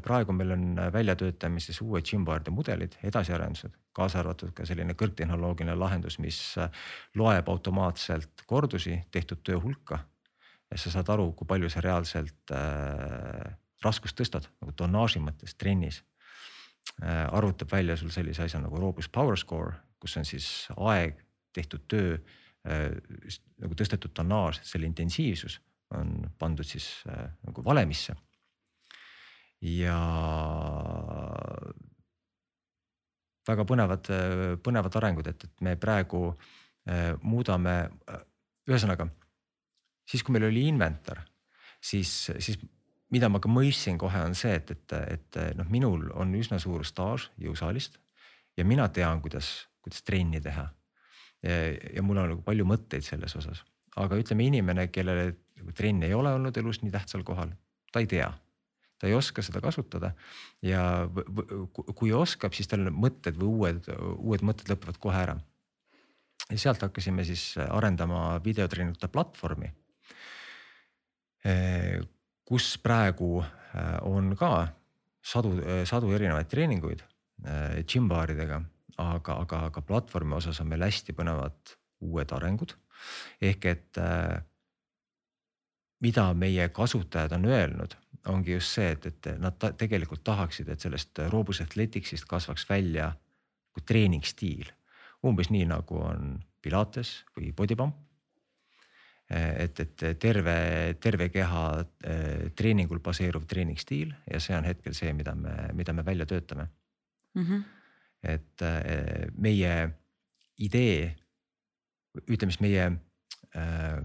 praegu meil on väljatöötamises uued Gymboardi mudelid, edasiarendused, kaasa arvatud ka selline kõrgtehnoloogiline lahendus, mis loeb automaatselt kordusi, tehtud töö hulka. ja sa saad aru, kui palju sa reaalselt äh, raskust tõstad nagu tonnaaži mõttes trennis äh,. arvutab välja sul sellise asja nagu Robust Power Score, kus on siis aeg, tehtud töö äh,, nagu tõstetud tonnaaž, selle intensiivsus on pandud siis äh, nagu valemisse ja väga põnevad, põnevad arengud, et, et me praegu äh, muudame, äh, ühesõnaga siis, kui meil oli inventar, siis, siis mida ma ka mõistsin kohe on see, et, et, et noh, minul on üsna suur staaž jõusaalist ja mina tean, kuidas, kuidas trenni teha. ja mul on nagu palju mõtteid selles osas, aga ütleme, inimene, kellele nagu trenn ei ole olnud elus nii tähtsal kohal, ta ei tea ta ei oska seda kasutada ja kui oskab, siis tal mõtted või uued, uued mõtted lõpevad kohe ära. ja sealt hakkasime siis arendama videotreeningute platvormi. kus praegu äh, on ka sadu, sadu erinevaid treeninguid gym-baaridega, aga, aga, aga platvormi osas on meil hästi põnevad uued arengud ehk et mida meie kasutajad on öelnud ongi just see, et, et nad ta, tegelikult tahaksid, et sellest Robus Athleticsist kasvaks välja nagu treeningstiil. umbes nii nagu on Pilates või Bodypump. et, et terve, terve keha eh, treeningul baseeruv treeningstiil ja see on hetkel see, mida me, mida me välja töötame mm. -hmm. et eh, meie idee, ütleme siis meie äh,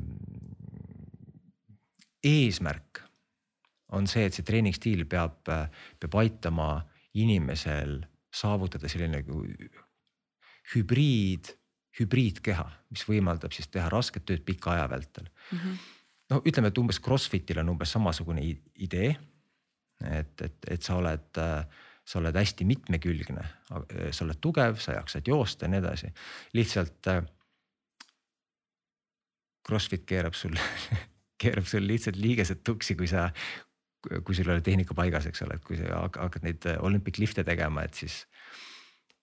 eesmärk on see, et see treeningstiil peab, peab aitama inimesel saavutada selline nagu hübriid, hübriidkeha, mis võimaldab siis teha rasket tööd pika aja vältel mm. -hmm. no ütleme, et umbes Crossfitil on umbes samasugune idee. et, et, et sa oled, sa oled hästi mitmekülgne, sa oled tugev, sa jaksad joosta ja nii edasi, lihtsalt. Crossfit keerab sul keerab sul lihtsalt liigesed tuksi, kui sa kui sul ei ole tehnika paigas, eks ole, et kui sa hakkad neid olümpik lifte tegema, et siis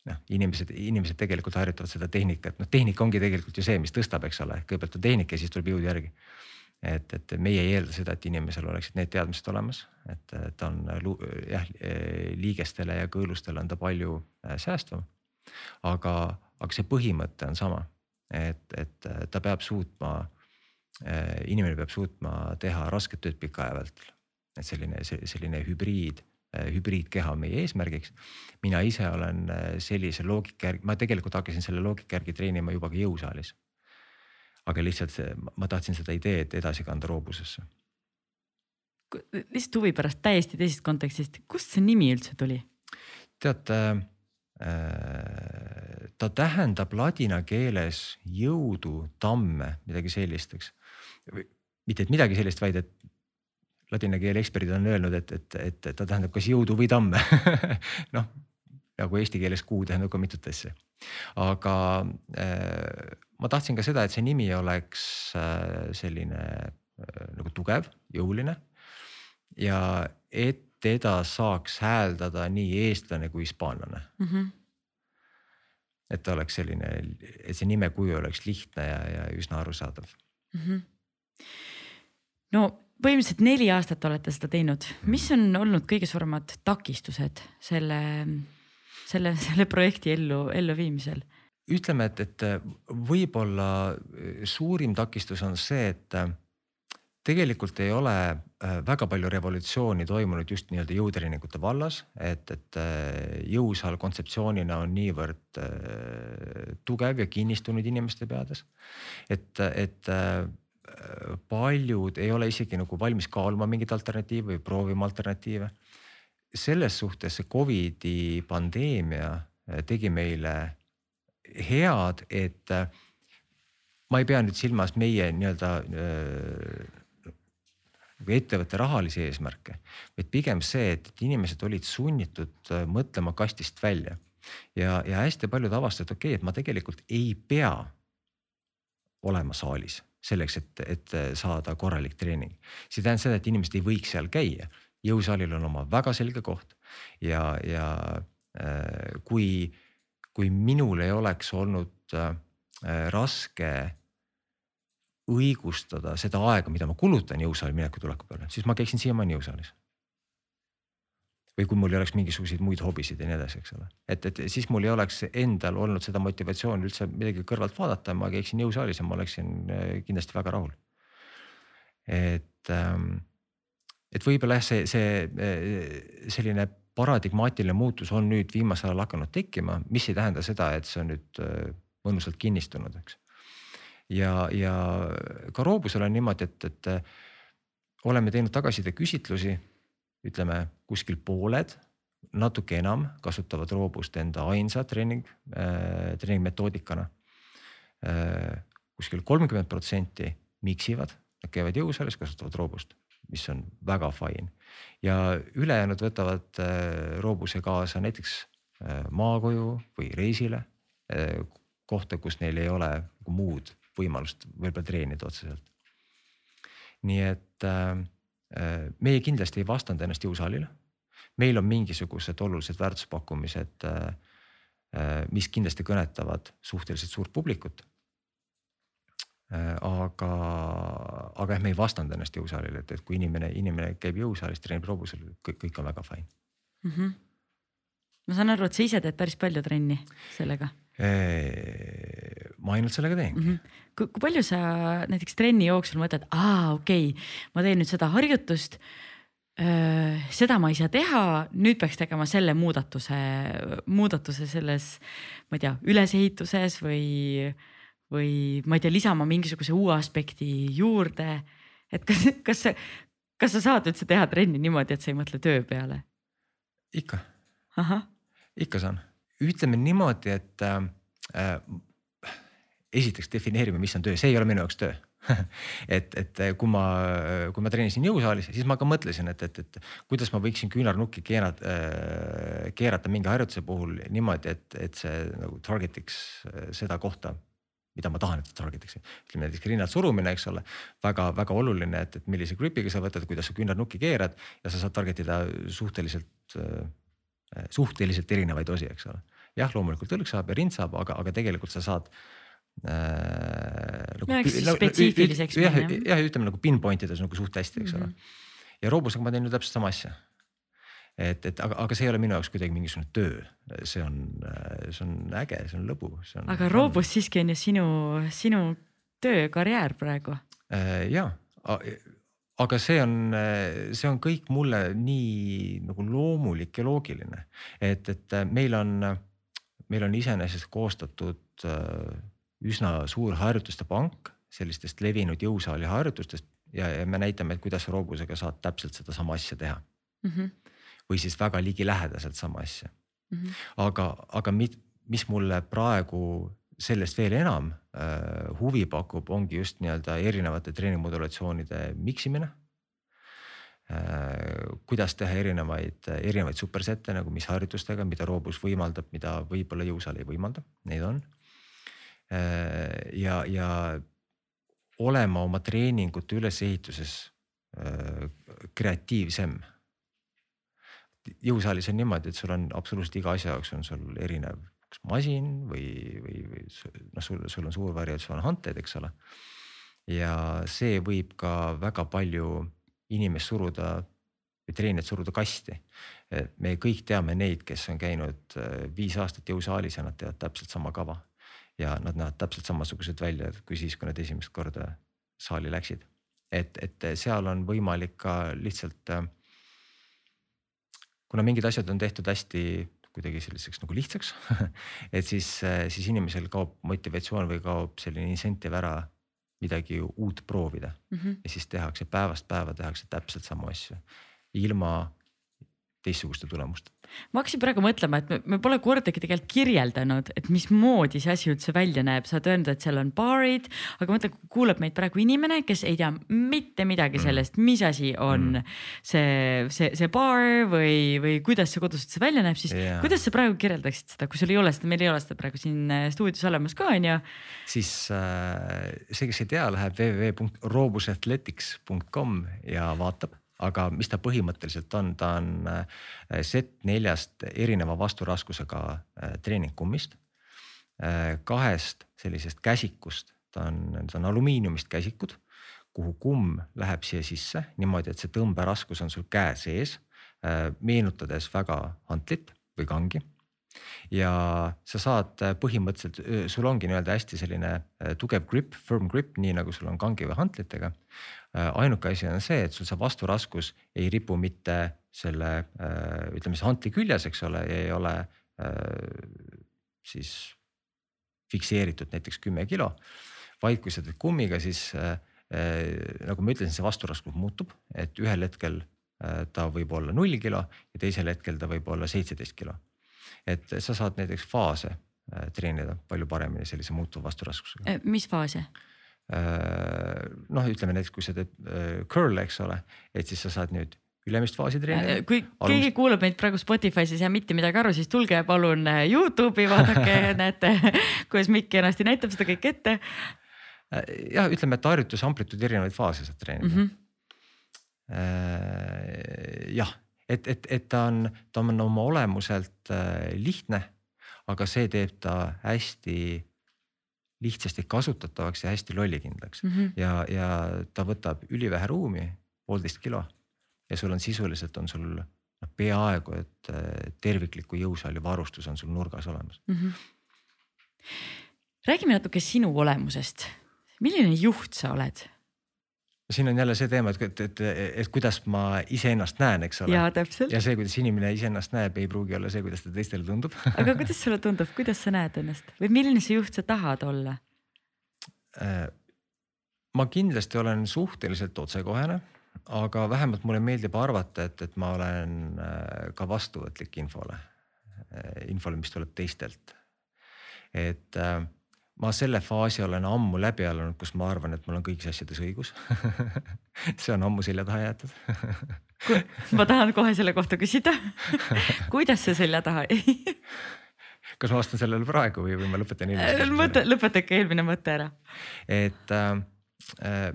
noh, inimesed, inimesed tegelikult harjutavad seda tehnikat, noh tehnika ongi tegelikult ju see, mis tõstab, eks ole, kõigepealt on tehnika ja siis tuleb jõud järgi. et, et meie ei eelda seda, et inimesel oleksid need teadmised olemas, et ta on jah, liigestele ja kõõlustele on ta palju äh, säästvam. aga, aga see põhimõte on sama, et, et ta peab suutma, äh, inimene peab suutma teha rasket tööd pika aja vältel. et selline, selline hübriid Äh, hübriidkeha on meie eesmärgiks. mina ise olen äh, sellise loogika järgi, ma tegelikult hakkasin selle loogika järgi treenima juba ka jõusaalis. aga lihtsalt see, ma tahtsin seda ideed edasi kanda roobusesse. lihtsalt huvi pärast täiesti teisest kontekstist, kust see nimi üldse tuli? tead äh, ta tähendab ladina keeles jõudu, tamme, midagi sellist, eks. Mitte, et midagi sellist, vaid et ladina keele eksperdid on öelnud, et, et, et ta tähendab kas jõudu või tamme noh, nagu eesti keeles kuu tähendab ka mitut asja. aga äh, ma tahtsin ka seda, et see nimi oleks äh, selline äh, nagu tugev, jõuline ja et teda saaks hääldada nii eestlane kui hispaanlane mm. -hmm. et ta oleks selline, et see nimekuju oleks lihtne ja, ja üsna arusaadav mm. -hmm. No põhimõtteliselt neli aastat olete seda teinud, mis on olnud kõige suuremad takistused selle, selle, selle projekti ellu, elluviimisel? ütleme, et, et võib-olla suurim takistus on see, et tegelikult ei ole äh, väga palju revolutsiooni toimunud just nii-öelda jõutreeningute vallas, et, et äh, jõusaal kontseptsioonina on niivõrd äh, tugev ja kinnistunud inimeste peades. et, et paljud ei ole isegi nagu valmis kaaluma mingeid alternatiive või proovima alternatiive. selles suhtes see Covidi pandeemia äh, tegi meile head, et äh, ma ei pea nüüd silmas meie nii-öelda äh, nagu ettevõtte rahalisi eesmärke, vaid pigem see, et inimesed olid sunnitud mõtlema kastist välja ja, ja hästi paljud avastasid, okei okay,, et ma tegelikult ei pea olema saalis selleks, et, et saada korralik treening. see tähendab seda, et inimesed ei võiks seal käia. jõusaalil on oma väga selge koht ja, ja äh, kui, kui minul ei oleks olnud äh, raske õigustada seda aega, mida ma kulutan jõusaali mineku tuleku peale, siis ma käiksin siiamaani jõusaalis või kui mul ei oleks mingisuguseid muid hobisid ja nii edasi, eks ole. et, et siis mul ei oleks endal olnud seda motivatsiooni üldse midagi kõrvalt vaadata, ma käiksin jõusaalis ja ma oleksin äh, kindlasti väga rahul. et, ähm, et võib-olla jah, see, see äh, selline paradigmaatiline muutus on nüüd viimasel ajal hakanud tekkima, mis ei tähenda seda, et see on nüüd äh, mõnusalt kinnistunud, eks. ja, ja ka Roobusel on niimoodi, et, et oleme teinud tagasisideküsitlusi ütleme kuskil pooled, natuke enam kasutavad roobust enda ainsa treening äh,, treeningmetoodikana äh,. kuskil kolmkümmend protsenti miksivad, nad käivad jõusaalis, kasutavad roobust, mis on väga fine. ja ülejäänud võtavad äh, roobuse kaasa näiteks äh, maakoju või reisile äh,, kohta, kus neil ei ole muud võimalust võib-olla treenida otseselt. nii et Äh, meie kindlasti ei vastanda ennast jõusaalile. meil on mingisugused olulised väärtuspakkumised, äh, äh, mis kindlasti kõnetavad suhteliselt suurt publikut. aga, aga jah, me ei vastanda ennast jõusaalile, et, et kui inimene, inimene käib jõusaalis, treenib robusel, kõik, kõik on väga fine mm. -hmm. ma saan aru, et sa ise teed päris palju trenni sellega ma ainult sellega teengi mm. -hmm. kui, kui palju sa näiteks trenni jooksul mõtled, aa okei okay,, ma teen nüüd seda harjutust seda ma ei saa teha, nüüd peaks tegema selle muudatuse, muudatuse selles, ma ei tea, ülesehituses või, või ma ei tea, lisama mingisuguse uue aspekti juurde. et kas, kas, kas sa saad üldse teha trenni niimoodi, et sa ei mõtle töö peale? ikka, ikka saan ütleme niimoodi, et äh, esiteks defineerime, mis on töö, see ei ole minu jaoks töö et, et kui ma, kui ma treenisin jõusaalis, siis ma ka mõtlesin, et, et, et kuidas ma võiksin küünarnukki keerata äh,, keerata mingi harjutuse puhul niimoodi, et, et see nagu target iks seda kohta, mida ma tahan, et ta target iks. ütleme näiteks rinnad surumine, eks ole väga,, väga-väga oluline, et, et millise grip'iga sa võtad, kuidas sa küünarnukki keerad ja sa saad target ida suhteliselt suhteliselt erinevaid osi, eks ole. jah, loomulikult õlg saab ja rind saab, aga, aga tegelikult sa saad äh,. Nagu, spetsiifiliseks. jah, jah, ütleme nagu pinpoint ides nagu suht hästi, eks mm -hmm. ole. ja roobusega ma teen ju täpselt sama asja et, et aga, aga see ei ole minu jaoks kuidagi mingisugune töö, see on, see on äge, see on lõbu, see on. aga Robus siiski on ju sinu, sinu töö, karjäär praegu. Äh, ja, aga see on, see on kõik mulle nii nagu loomulik ja loogiline, et, et meil on, meil on iseenesest koostatud äh, üsna suur harjutuste pank sellistest levinud jõusaali harjutustest ja, ja me näitame, et kuidas roobusega saad täpselt sedasama asja teha mm. -hmm või siis väga ligilähedaselt sama asja mm. -hmm. aga, aga mit, mis mulle praegu sellest veel enam äh, huvi pakub, ongi just nii-öelda erinevate treeningmodulatsioonide miksimine äh,. kuidas teha erinevaid, erinevaid supersette nagu mis harjutustega, mida roobus võimaldab, mida võib-olla jõusaal ei võimalda, neid on. Ja, ja olema oma treeningute ülesehituses äh, kreatiivsem jõusaalis on niimoodi, et sul on absoluutselt iga asja jaoks on sul erinev kas masin või, või, või noh, sul, sul on suur variatsioon hanteid, eks ole. ja see võib ka väga palju inimest suruda või treenijat suruda kasti. me kõik teame neid, kes on käinud äh, viis aastat jõusaalis ja nad teevad täpselt sama kava. Ja nad näevad täpselt samasugused välja, kui siis, kui nad esimest korda saali läksid. et, et seal on võimalik ka lihtsalt äh, kuna mingid asjad on tehtud hästi kuidagi selliseks nagu lihtsaks et siis, siis inimesel kaob motivatsioon või kaob selline incentive ära midagi uut proovida mm. -hmm. ja siis tehakse päevast päeva tehakse täpselt samu asju ilma teistsuguste tulemusteta ma hakkasin praegu mõtlema, et me, pole kordagi tegelikult kirjeldanud, et mismoodi see asi üldse välja näeb, sa oled öelnud, et seal on baarid, aga mõtle, kuulab meid praegu inimene, kes ei tea mitte midagi mm. sellest, mis asi on mm. see, see, see baar või, või kuidas see kodus üldse välja näeb, siis yeah. kuidas sa praegu kirjeldaksid seda, kui sul ei ole seda, meil ei ole seda praegu siin äh, stuudios olemas ka on ju. siis äh, see, kes ei tea, läheb www.robusethletics.com ja vaatab aga mis ta põhimõtteliselt on, ta on äh, set neljast erineva vasturaskusega äh, treeningkummist. Äh, kahest sellisest käsikust, ta on, need on alumiiniumist käsikud, kuhu kumm läheb siia sisse niimoodi, et see tõmberaskus on sul käe sees, meenutades väga hantlit või kangi ja sa saad põhimõtteliselt, sul ongi nii-öelda hästi selline tugev grip, firm grip, nii nagu sul on kangi või hantlitega. Äh, ainuke asi on see, et sul see vasturaskus ei ripu mitte selle äh, ütleme siis hantli küljes, eks ole, ei ole äh, siis fikseeritud näiteks kümme kilo. vaid kui sa teed kummiga, siis nagu ma ütlesin, see vasturaskus muutub, et ühel hetkel ta võib olla null kilo ja teisel hetkel ta võib olla seitseteist kilo. et sa saad näiteks faase treenida palju paremini sellise muutuva vasturaskusega. mis faase? Äh, noh, ütleme näiteks, kui sa teed äh, curl'e, eks ole, et siis sa saad nüüd ülemist faasi treenida. Äh, kui Alust... keegi kuulab meid praegu Spotify's, saa mitte midagi aru, siis tulge palun Youtube'i, vaadake näete, kuidas Mikk kenasti näitab seda kõike ette. jah, ütleme, et harjutus amplituud erinevaid faase saad treenida mm. -hmm. jah, et, et, et ta on, ta on oma olemuselt lihtne, aga see teeb ta hästi lihtsasti kasutatavaks ja hästi lollikindlaks mm -hmm. ja, ja ta võtab ülivähe ruumi, poolteist kilo ja sul on sisuliselt on sul noh, peaaegu et tervikliku jõusaali varustus on sul nurgas olemas mm. -hmm. räägime natuke sinu olemusest, milline juht sa oled? Siin on jälle see teema, et, et, et, et kuidas ma iseennast näen, eks ole. ja see, kuidas inimene iseennast näeb, ei pruugi olla see, kuidas ta teistele tundub aga kuidas sulle tundub, kuidas sa näed ennast või milline see juht sa tahad olla? Äh, ma kindlasti olen suhteliselt otsekohene, aga vähemalt mulle meeldib arvata, et, et ma olen äh, ka vastuvõtlik infole, äh, infole, mis tuleb teistelt. et äh, ma selle faasi olen ammu läbi elanud, kus ma arvan, et mul on kõigis asjades õigus see on ammu selja taha jäetud ma tahan kohe selle kohta küsida kuidas see selja taha jäi kas ma vastan sellele praegu või, või ma lõpetan hiljem? mõte, lõpeta ikka eelmine mõte ära. et äh, äh,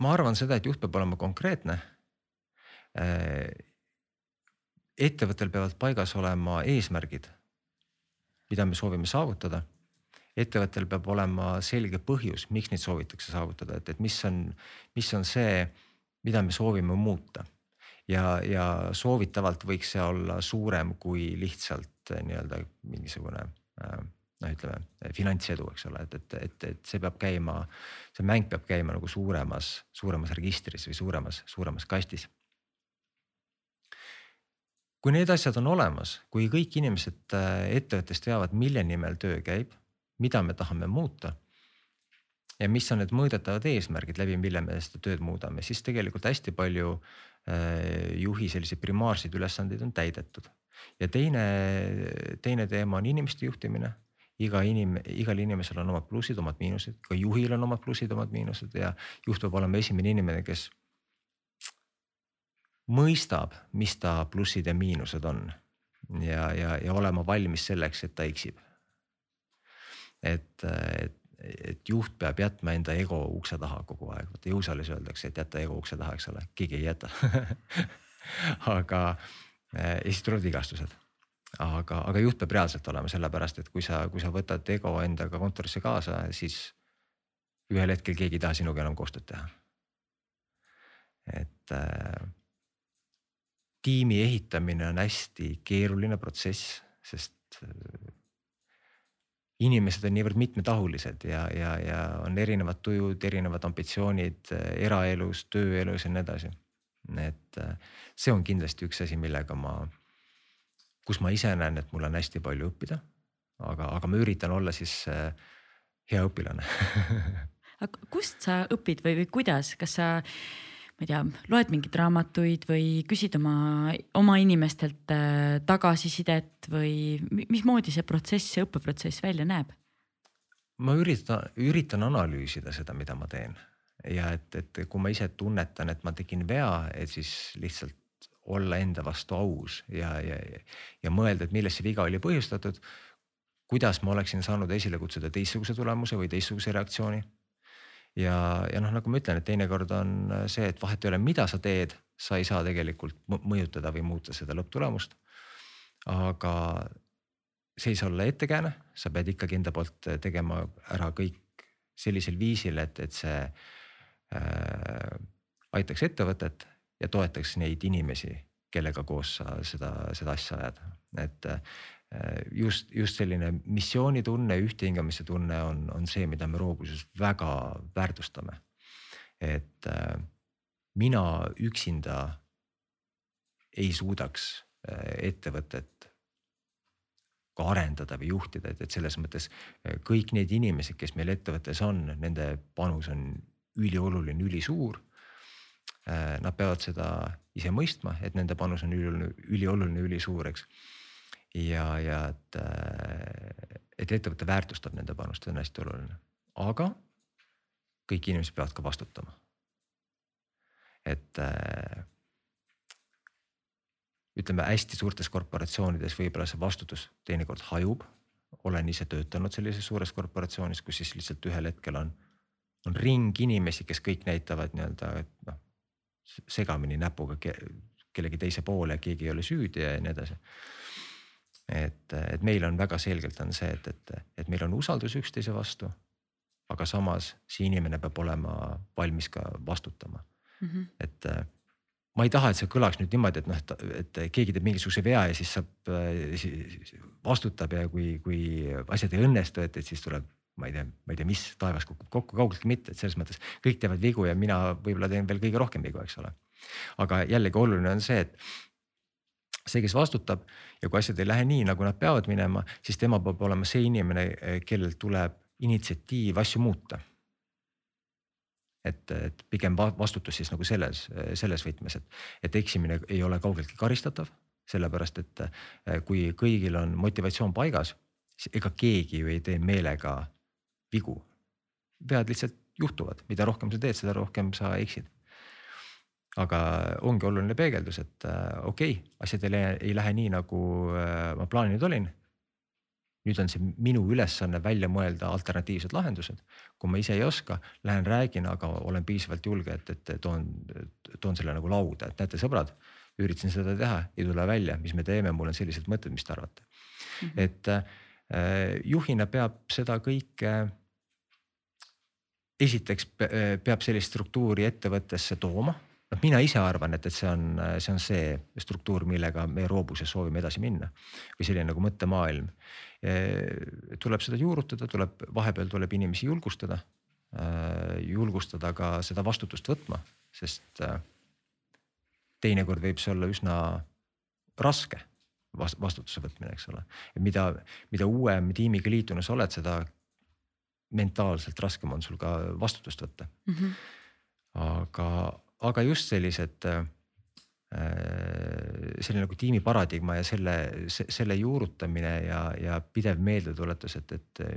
ma arvan seda, et juht peab olema konkreetne äh,. ettevõttel peavad paigas olema eesmärgid, mida me soovime saavutada ettevõttel peab olema selge põhjus, miks neid soovitakse saavutada, et, et mis on, mis on see, mida me soovime muuta. ja, ja soovitavalt võiks see olla suurem kui lihtsalt eh, nii-öelda mingisugune äh, noh, ütleme finantsedu, eks ole, et, et, et, et see peab käima, see mäng peab käima nagu suuremas, suuremas registris või suuremas, suuremas kastis. Kui need asjad on olemas, kui kõik inimesed eh, ettevõttes teavad, mille nimel töö käib, mida me tahame muuta. ja mis on need mõõdetavad eesmärgid, läbi mille me seda tööd muudame, siis tegelikult hästi palju äh, juhi selliseid primaarseid ülesandeid on täidetud. ja teine, teine teema on inimeste juhtimine iga inim-, igal inimesel on omad plussid, omad miinused, ka juhil on omad plussid, omad miinused ja juht peab olema esimene inimene, kes mõistab, mis ta plussid ja miinused on. Ja, ja, ja olema valmis selleks, et ta eksib. Et, et, et juht peab jätma enda ego ukse taha kogu aeg, vaata jõusaalis öeldakse, et jäta ego ukse taha, eks ole, keegi ei jäta. Aga ja siis tulevad vigastused. Aga, aga juht peab reaalselt olema, sellepärast et kui sa, kui sa võtad ego endaga kontorisse kaasa, siis ühel hetkel keegi ei taha sinuga enam koostööd teha. et äh, tiimi ehitamine on hästi keeruline protsess, sest inimesed on niivõrd mitmetahulised ja, ja, ja on erinevad tujud, erinevad ambitsioonid eh, eraelus, tööelus ja nii edasi. et eh, see on kindlasti üks asi, millega ma, kus ma ise näen, et mul on hästi palju õppida. aga, aga ma üritan olla siis hea õpilane aga kust sa õpid või, või kuidas, kas sa ma ei tea, loed mingeid raamatuid või küsid oma, oma inimestelt äh, tagasisidet või mismoodi see protsess, see õppeprotsess välja näeb? ma üritan, üritan analüüsida seda, mida ma teen ja et, et kui ma ise tunnetan, et ma tegin vea, et siis lihtsalt olla enda vastu aus ja, ja, ja mõelda, et millest see viga oli põhjustatud. kuidas ma oleksin saanud esile kutsuda teistsuguse tulemuse või teistsuguse reaktsiooni ja, ja noh, nagu ma ütlen, et teinekord on see, et vahet ei ole, mida sa teed, sa ei saa tegelikult mõjutada või muuta seda lõpptulemust. aga see ei saa olla ettekääne, sa pead ikkagi enda poolt tegema ära kõik sellisel viisil, et, et see äh, aitaks ettevõtet ja toetaks neid inimesi, kellega koos sa seda, seda asja ajad, et Äh, just, just selline missioonitunne, ühtehingamise tunne on, on see, mida me Roobuses väga väärtustame. et äh, mina üksinda ei suudaks äh, ettevõtet ka arendada või juhtida, et, et selles mõttes kõik need inimesed, kes meil ettevõttes on, nende panus on ülioluline, ülisuur. Nad peavad seda ise mõistma, et nende panus on ülioluline, ülioluline, ülisuur, eks ja, ja et, äh, et ettevõte väärtustab nende panust, see on hästi oluline, aga kõik inimesed peavad ka vastutama. et äh, ütleme hästi suurtes korporatsioonides võib-olla see vastutus teinekord hajub. olen ise töötanud sellises suures korporatsioonis, kus siis lihtsalt ühel hetkel on, on ring inimesi, kes kõik näitavad nii-öelda, et noh segamini näpuga kellegi teise poole, keegi ei ole süüdi ja nii edasi et, et meil on väga selgelt on see, et, et, et meil on usaldus üksteise vastu. aga samas see inimene peab olema valmis ka vastutama mm. -hmm. et äh, ma ei taha, et see kõlaks nüüd niimoodi, et noh, et keegi teeb mingisuguse vea ja siis saab, siis vastutab ja kui, kui asjad ei õnnestu, et, et siis tuleb ma ei tea, ma ei tea, mis taevas kukub kokku, kaugeltki mitte, et selles mõttes kõik teevad vigu ja mina võib-olla teen veel kõige rohkem vigu, eks ole. aga jällegi oluline on see, et see, kes vastutab ja kui asjad ei lähe nii, nagu nad peavad minema, siis tema peab olema see inimene, kellelt tuleb initsiatiiv asju muuta. et, et pigem vastutus siis nagu selles, selles võtmes, et, et eksimine ei ole kaugeltki karistatav, sellepärast et kui kõigil on motivatsioon paigas, siis ega keegi ju ei tee meelega vigu. vead lihtsalt juhtuvad, mida rohkem sa teed, seda rohkem sa eksid aga ongi oluline peegeldus, et äh, okei okay,, asjad ei lähe, ei lähe nii, nagu äh, ma plaaninud olin. nüüd on see minu ülesanne välja mõelda alternatiivsed lahendused. kui ma ise ei oska, lähen räägin, aga olen piisavalt julge, et, et toon, toon selle nagu lauda, et näete, sõbrad, üritasin seda teha, ei tule välja, mis me teeme, mul on sellised mõtted, mis te arvate mm. -hmm. et äh, juhina peab seda kõike esiteks peab sellist struktuuri ettevõttesse tooma noh, mina ise arvan, et, et see on, see on see struktuur, millega me Roobuses soovime edasi minna või selline nagu mõttemaailm. tuleb seda juurutada, tuleb vahepeal tuleb inimesi julgustada, julgustada ka seda vastutust võtma, sest teinekord võib see olla üsna raske vastutuse võtmine, eks ole. mida, mida uuem tiimiga liituna sa oled, seda mentaalselt raskem on sul ka vastutust võtta mm. -hmm. aga, aga just sellised äh, selline nagu tiimi paradigma ja selle, selle juurutamine ja, ja pidev meeldetuletus, et, et äh,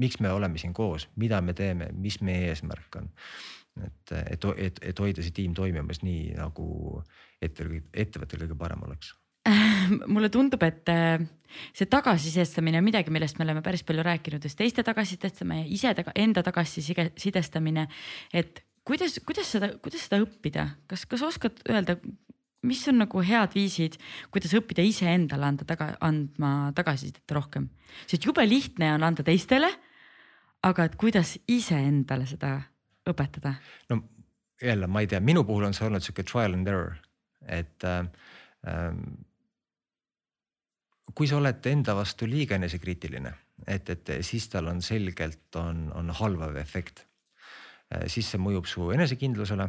miks me oleme siin koos, mida me teeme, mis meie eesmärk on. et, et, et, et hoida see tiim toimimas nii nagu ettevõttel, ettevõttel kõige parem oleks mulle tundub, et äh, see tagasisidestamine on midagi, millest me oleme päris palju rääkinud, just teiste tagasisidestamine, ise taga, enda tagasisidestamine. et kuidas, kuidas seda, kuidas seda õppida, kas, kas oskad öelda, mis on nagu head viisid, kuidas õppida iseendale anda taga, andma tagasisidet rohkem, sest jube lihtne on anda teistele. aga et kuidas iseendale seda õpetada? no jälle, ma ei tea, minu puhul on see olnud sihuke trial and error, et äh, ähm, kui sa oled enda vastu liiga enesekriitiline, et, et siis tal on selgelt on, on halvav efekt. Äh, siis see mõjub su enesekindlusele.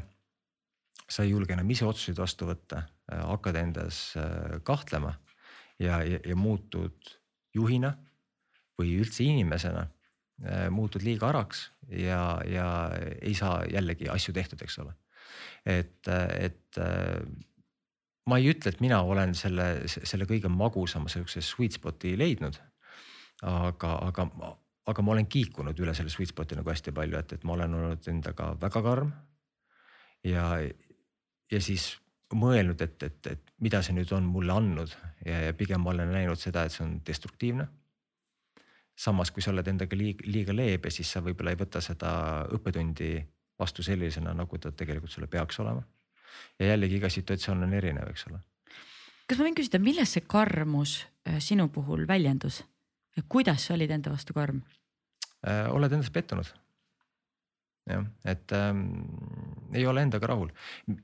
sa ei julge enam ise otsuseid vastu võtta, äh, hakkad endas äh, kahtlema ja, ja, ja muutud juhina või üldse inimesena muutud liiga araks ja, ja ei saa jällegi asju tehtud, eks ole. et, et ma ei ütle, et mina olen selle, selle kõige magusama sihukese sweet spot'i leidnud. aga, aga, aga ma olen kiikunud üle selle sweet spot'i nagu hästi palju, et, et ma olen olnud endaga väga karm. ja, ja siis mõelnud, et, et, et mida see nüüd on mulle andnud ja, ja pigem ma olen näinud seda, et see on destruktiivne. samas, kui sa oled endaga liiga, liiga leebe, siis sa võib-olla ei võta seda õppetundi vastu sellisena, nagu ta tegelikult sulle peaks olema ja jällegi iga situatsioon on erinev, eks ole. kas ma võin küsida, milles see karmus äh, sinu puhul väljendus? Kuidas sa olid enda vastu karm äh,? oled endas pettunud. jah, et ähm, ei ole endaga rahul.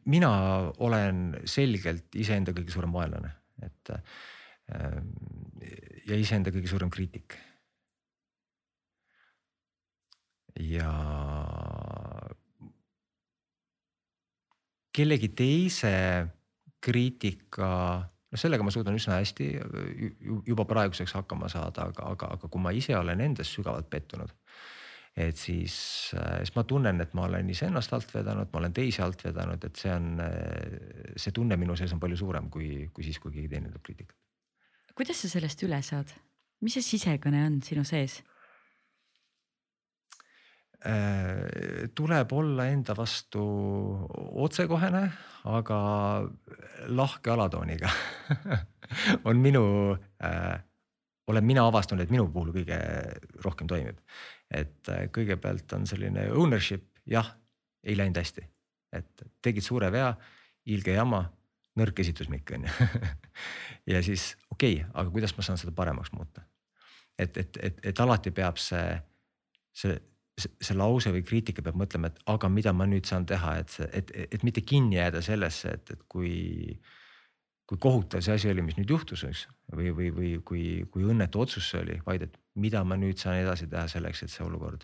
mina olen selgelt iseenda kõige suurem vaenlane, et äh, ja iseenda kõige suurem kriitik. ja kellegi teise kriitika, noh sellega ma suudan üsna hästi juba praeguseks hakkama saada, aga, aga, aga kui ma ise olen endas sügavalt pettunud. et siis, siis ma tunnen, et ma olen iseennast alt vedanud, ma olen teisi alt vedanud, et see on, see tunne minu sees on palju suurem kui, kui siis, kui keegi teine teeb kriitikat. kuidas sa sellest üle saad, mis see sisekõne on sinu sees? Äh, tuleb olla enda vastu otsekohene, aga lahke alatooniga on minu äh,, olen mina avastanud, et minu puhul kõige rohkem toimib. et äh, kõigepealt on selline ownership, jah, ei läinud hästi, et tegid suure vea, ilge jama, nõrk esitusmikk on ju ja siis okei okay,, aga kuidas ma saan seda paremaks muuta? et, et, et, et alati peab see, see see lause või kriitika peab mõtlema, et aga mida ma nüüd saan teha, et see, et, et mitte kinni jääda sellesse, et, et kui. kui kohutav see asi oli, mis nüüd juhtus, eks või, või, või kui, kui õnnetu otsus see oli, vaid et mida ma nüüd saan edasi teha selleks, et see olukord.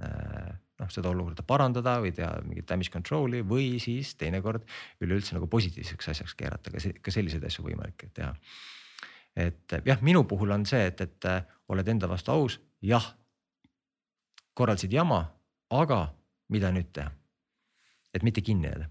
Äh, noh, seda olukorda parandada või teha mingit damage control'i või siis teinekord üleüldse nagu positiivseks asjaks keerata, ka, ka selliseid asju võimalik teha. et jah, minu puhul on see, et, et oled enda vastu aus, jah korraldasid jama, aga mida nüüd teha? et mitte kinni jääda.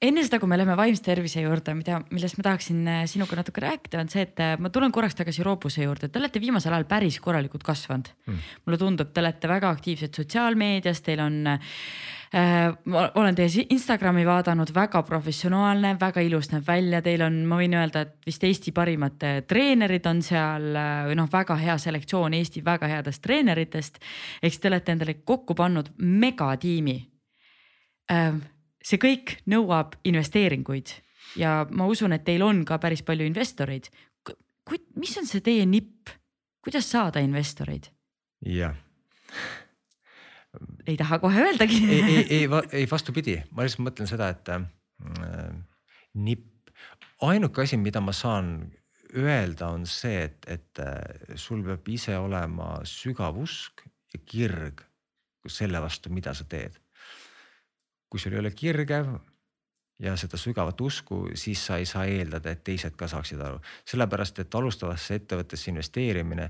Enne seda, kui me läheme vaimse tervise juurde, mida, millest ma tahaksin äh, sinuga natuke rääkida, on see, et äh, ma tulen korraks tagasi Roopuse juurde, te olete viimasel ajal päris korralikult kasvanud. Mm.. mulle tundub, te olete väga aktiivsed sotsiaalmeedias, teil on äh,, ma olen teie Instagrami vaadanud, väga professionaalne, väga ilus näeb välja, teil on, ma võin öelda, et vist Eesti parimad äh, treenerid on seal või noh, väga hea selektsioon Eesti väga headest treeneritest. eks te olete endale kokku pannud megatiimi. Äh, see kõik nõuab investeeringuid ja ma usun, et teil on ka päris palju investoreid. mis on see teie nipp, kuidas saada investoreid? jah. ei taha kohe öeldagi ei, ei, ei, ei vastupidi, ma lihtsalt mõtlen seda, et äh, nipp, ainuke asi, mida ma saan öelda, on see, et, et äh, sul peab ise olema sügav usk ja kirg selle vastu, mida sa teed kui sul ei ole kirge ja seda sügavat usku, siis sa ei saa eeldada, et teised ka saaksid aru, sellepärast et alustavasse ettevõttesse investeerimine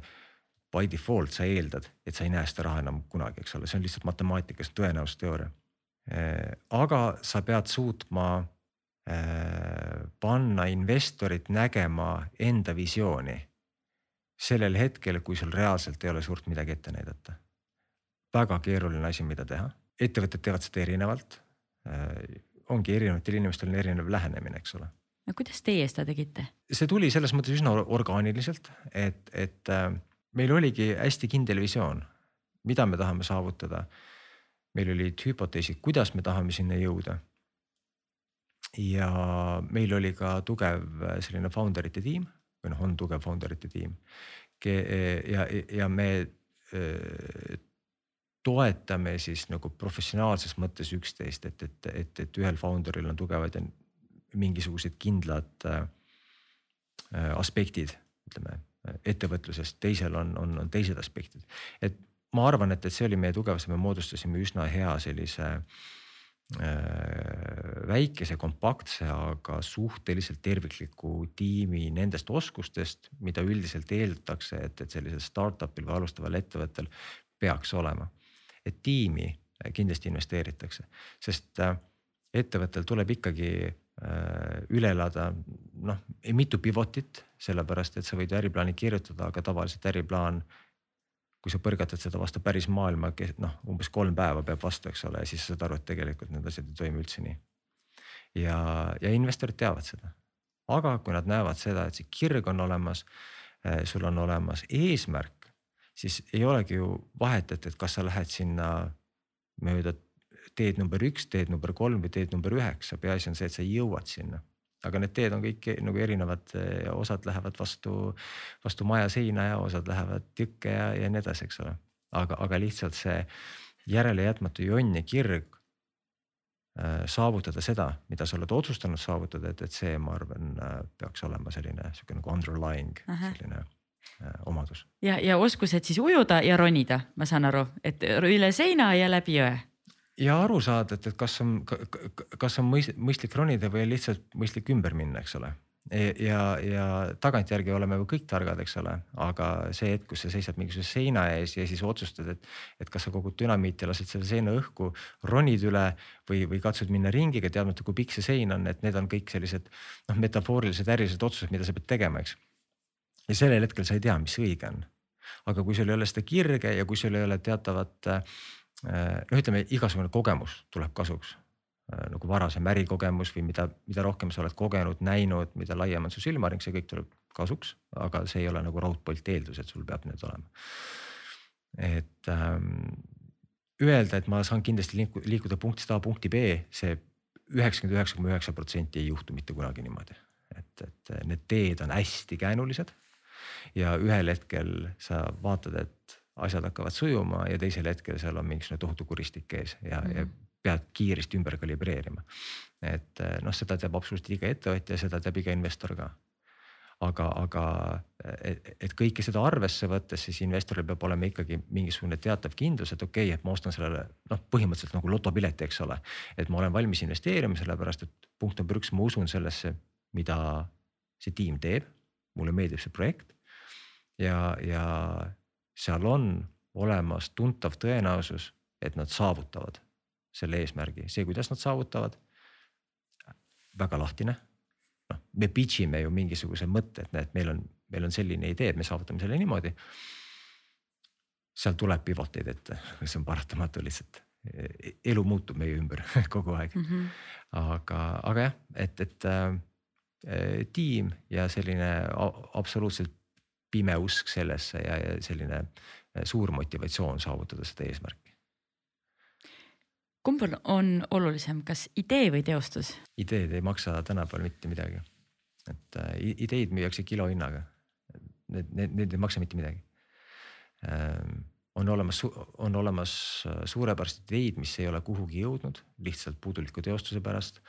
by default sa eeldad, et sa ei näe seda raha enam kunagi, eks ole, see on lihtsalt matemaatikas tõenäosusteooria. Äh, aga sa pead suutma äh, panna investorit nägema enda visiooni. Sellel hetkel, kui sul reaalselt ei ole suurt midagi ette näidata. väga keeruline asi, mida teha, ettevõtted teevad seda erinevalt ongi erinevatel inimestel on erinev lähenemine, eks ole. no kuidas teie seda tegite? see tuli selles mõttes üsna orgaaniliselt, et, et äh, meil oligi hästi kindel visioon, mida me tahame saavutada. meil olid hüpoteesid, kuidas me tahame sinna jõuda. ja meil oli ka tugev äh, selline founder ite tiim või noh, on tugev founder ite tiim. ja, ja me toetame siis nagu professionaalses mõttes üksteist, et, et, et, et ühel founder'il on tugevad ja mingisugused kindlad äh, aspektid, ütleme ettevõtlusest, teisel on, on, on teised aspektid. et ma arvan, et, et see oli meie tugevus, me moodustasime üsna hea sellise äh, väikese, kompaktse, aga suhteliselt tervikliku tiimi nendest oskustest, mida üldiselt eeldatakse, et, et sellisel startup'il või alustaval ettevõttel peaks olema et tiimi äh, kindlasti investeeritakse, sest äh, ettevõttel tuleb ikkagi äh, üle elada noh, mitu pivot'it, sellepärast et sa võid äriplaani kirjutada, aga tavaliselt äriplaan. kui sa põrgatad seda vastu päris maailma, noh umbes kolm päeva peab vastu, eks ole, ja siis sa saad aru, et tegelikult need asjad ei toimi üldse nii. ja, ja investorid teavad seda, aga kui nad näevad seda, et see kirg on olemas, sul on olemas eesmärk siis ei olegi ju vahet, et, et kas sa lähed sinna mööda teed number üks, teed number kolm või teed number üheksa, peaasi on see, et sa jõuad sinna. aga need teed on kõik nagu erinevad, osad lähevad vastu, vastu maja seina ja osad lähevad tükke ja, ja nii edasi, eks ole. aga, aga lihtsalt see järelejätmatu jonn ja kirg äh, saavutada seda, mida sa oled otsustanud saavutada, et, et see, ma arvan, äh, peaks olema selline sihuke nagu underlying Aha. selline Äh, omadus. ja, ja oskused siis ujuda ja ronida, ma saan aru, et üle seina ja läbi jõe. ja aru saada, et, et kas on, kas on mõistlik ronida või lihtsalt mõistlik ümber minna, eks ole e, ja, ja tagantjärgi oleme ju kõik targad, eks ole, aga see hetk, kus sa seisad mingisuguse seina ees ja siis otsustad, et, et kas sa kogud dünamiiti lased selle seina õhku, ronid üle või, või katsud minna ringiga, teadmata, kui pikk see sein on, et need on kõik sellised noh, metafoorilised ärilised otsused, mida sa pead tegema, eks ja sellel hetkel sa ei tea, mis õige on. aga kui sul ei ole seda kirge ja kui sul ei ole teatavat noh, ütleme igasugune kogemus tuleb kasuks äh, nagu varasem ärikogemus või mida, mida rohkem sa oled kogenud, näinud, mida laiem on su silmaring, see kõik tuleb kasuks, aga see ei ole nagu raudpolt eeldus, et sul peab need olema. et ähm, öelda, et ma saan kindlasti liiku, liikuda punktist A punkti B, see üheksakümmend üheksa koma üheksa protsenti ei juhtu mitte kunagi niimoodi. et, et need teed on hästi käänulised ja ühel hetkel sa vaatad, et asjad hakkavad sujuma ja teisel hetkel seal on mingisugune tohutu kuristik ees ja mm, -hmm. ja mhm. pead kiiresti ümber kalibreerima. et eh, noh, seda teab absoluutselt iga ettevõtja, seda teab iga investor ka. aga, aga et, et kõike seda arvesse võttes, siis investoril peab olema ikkagi mingisugune teatav kindlus, et okei okay,, et ma ostan sellele noh, põhimõtteliselt nagu lotopileti, eks ole. et ma olen valmis investeerima, sellepärast et punkt number üks, ma usun sellesse, mida see tiim teeb. mulle meeldib see projekt ja, ja seal on olemas tuntav tõenäosus, et nad saavutavad selle eesmärgi, see, kuidas nad saavutavad. väga lahtine. noh, me pitch ime ju mingisuguse mõtte, et näed, meil on, meil on selline idee, et me saavutame selle niimoodi. seal tuleb pivoteid ette, see on paratamatu lihtsalt elu muutub meie ümber kogu aeg mm. -hmm. aga, aga jah, et, et äh, tiim ja selline absoluutselt pime usk sellesse ja, ja selline äh, suur motivatsioon saavutada seda eesmärki. kumb on, olulisem, kas idee või teostus? ideed ei maksa tänapäeval mitte midagi. et äh, ideid müüakse kilohinnaga. Need, need, need ei maksa mitte midagi ähm, on olemas, on olemas äh, suurepärased ideid, mis ei ole kuhugi jõudnud lihtsalt puuduliku teostuse pärast.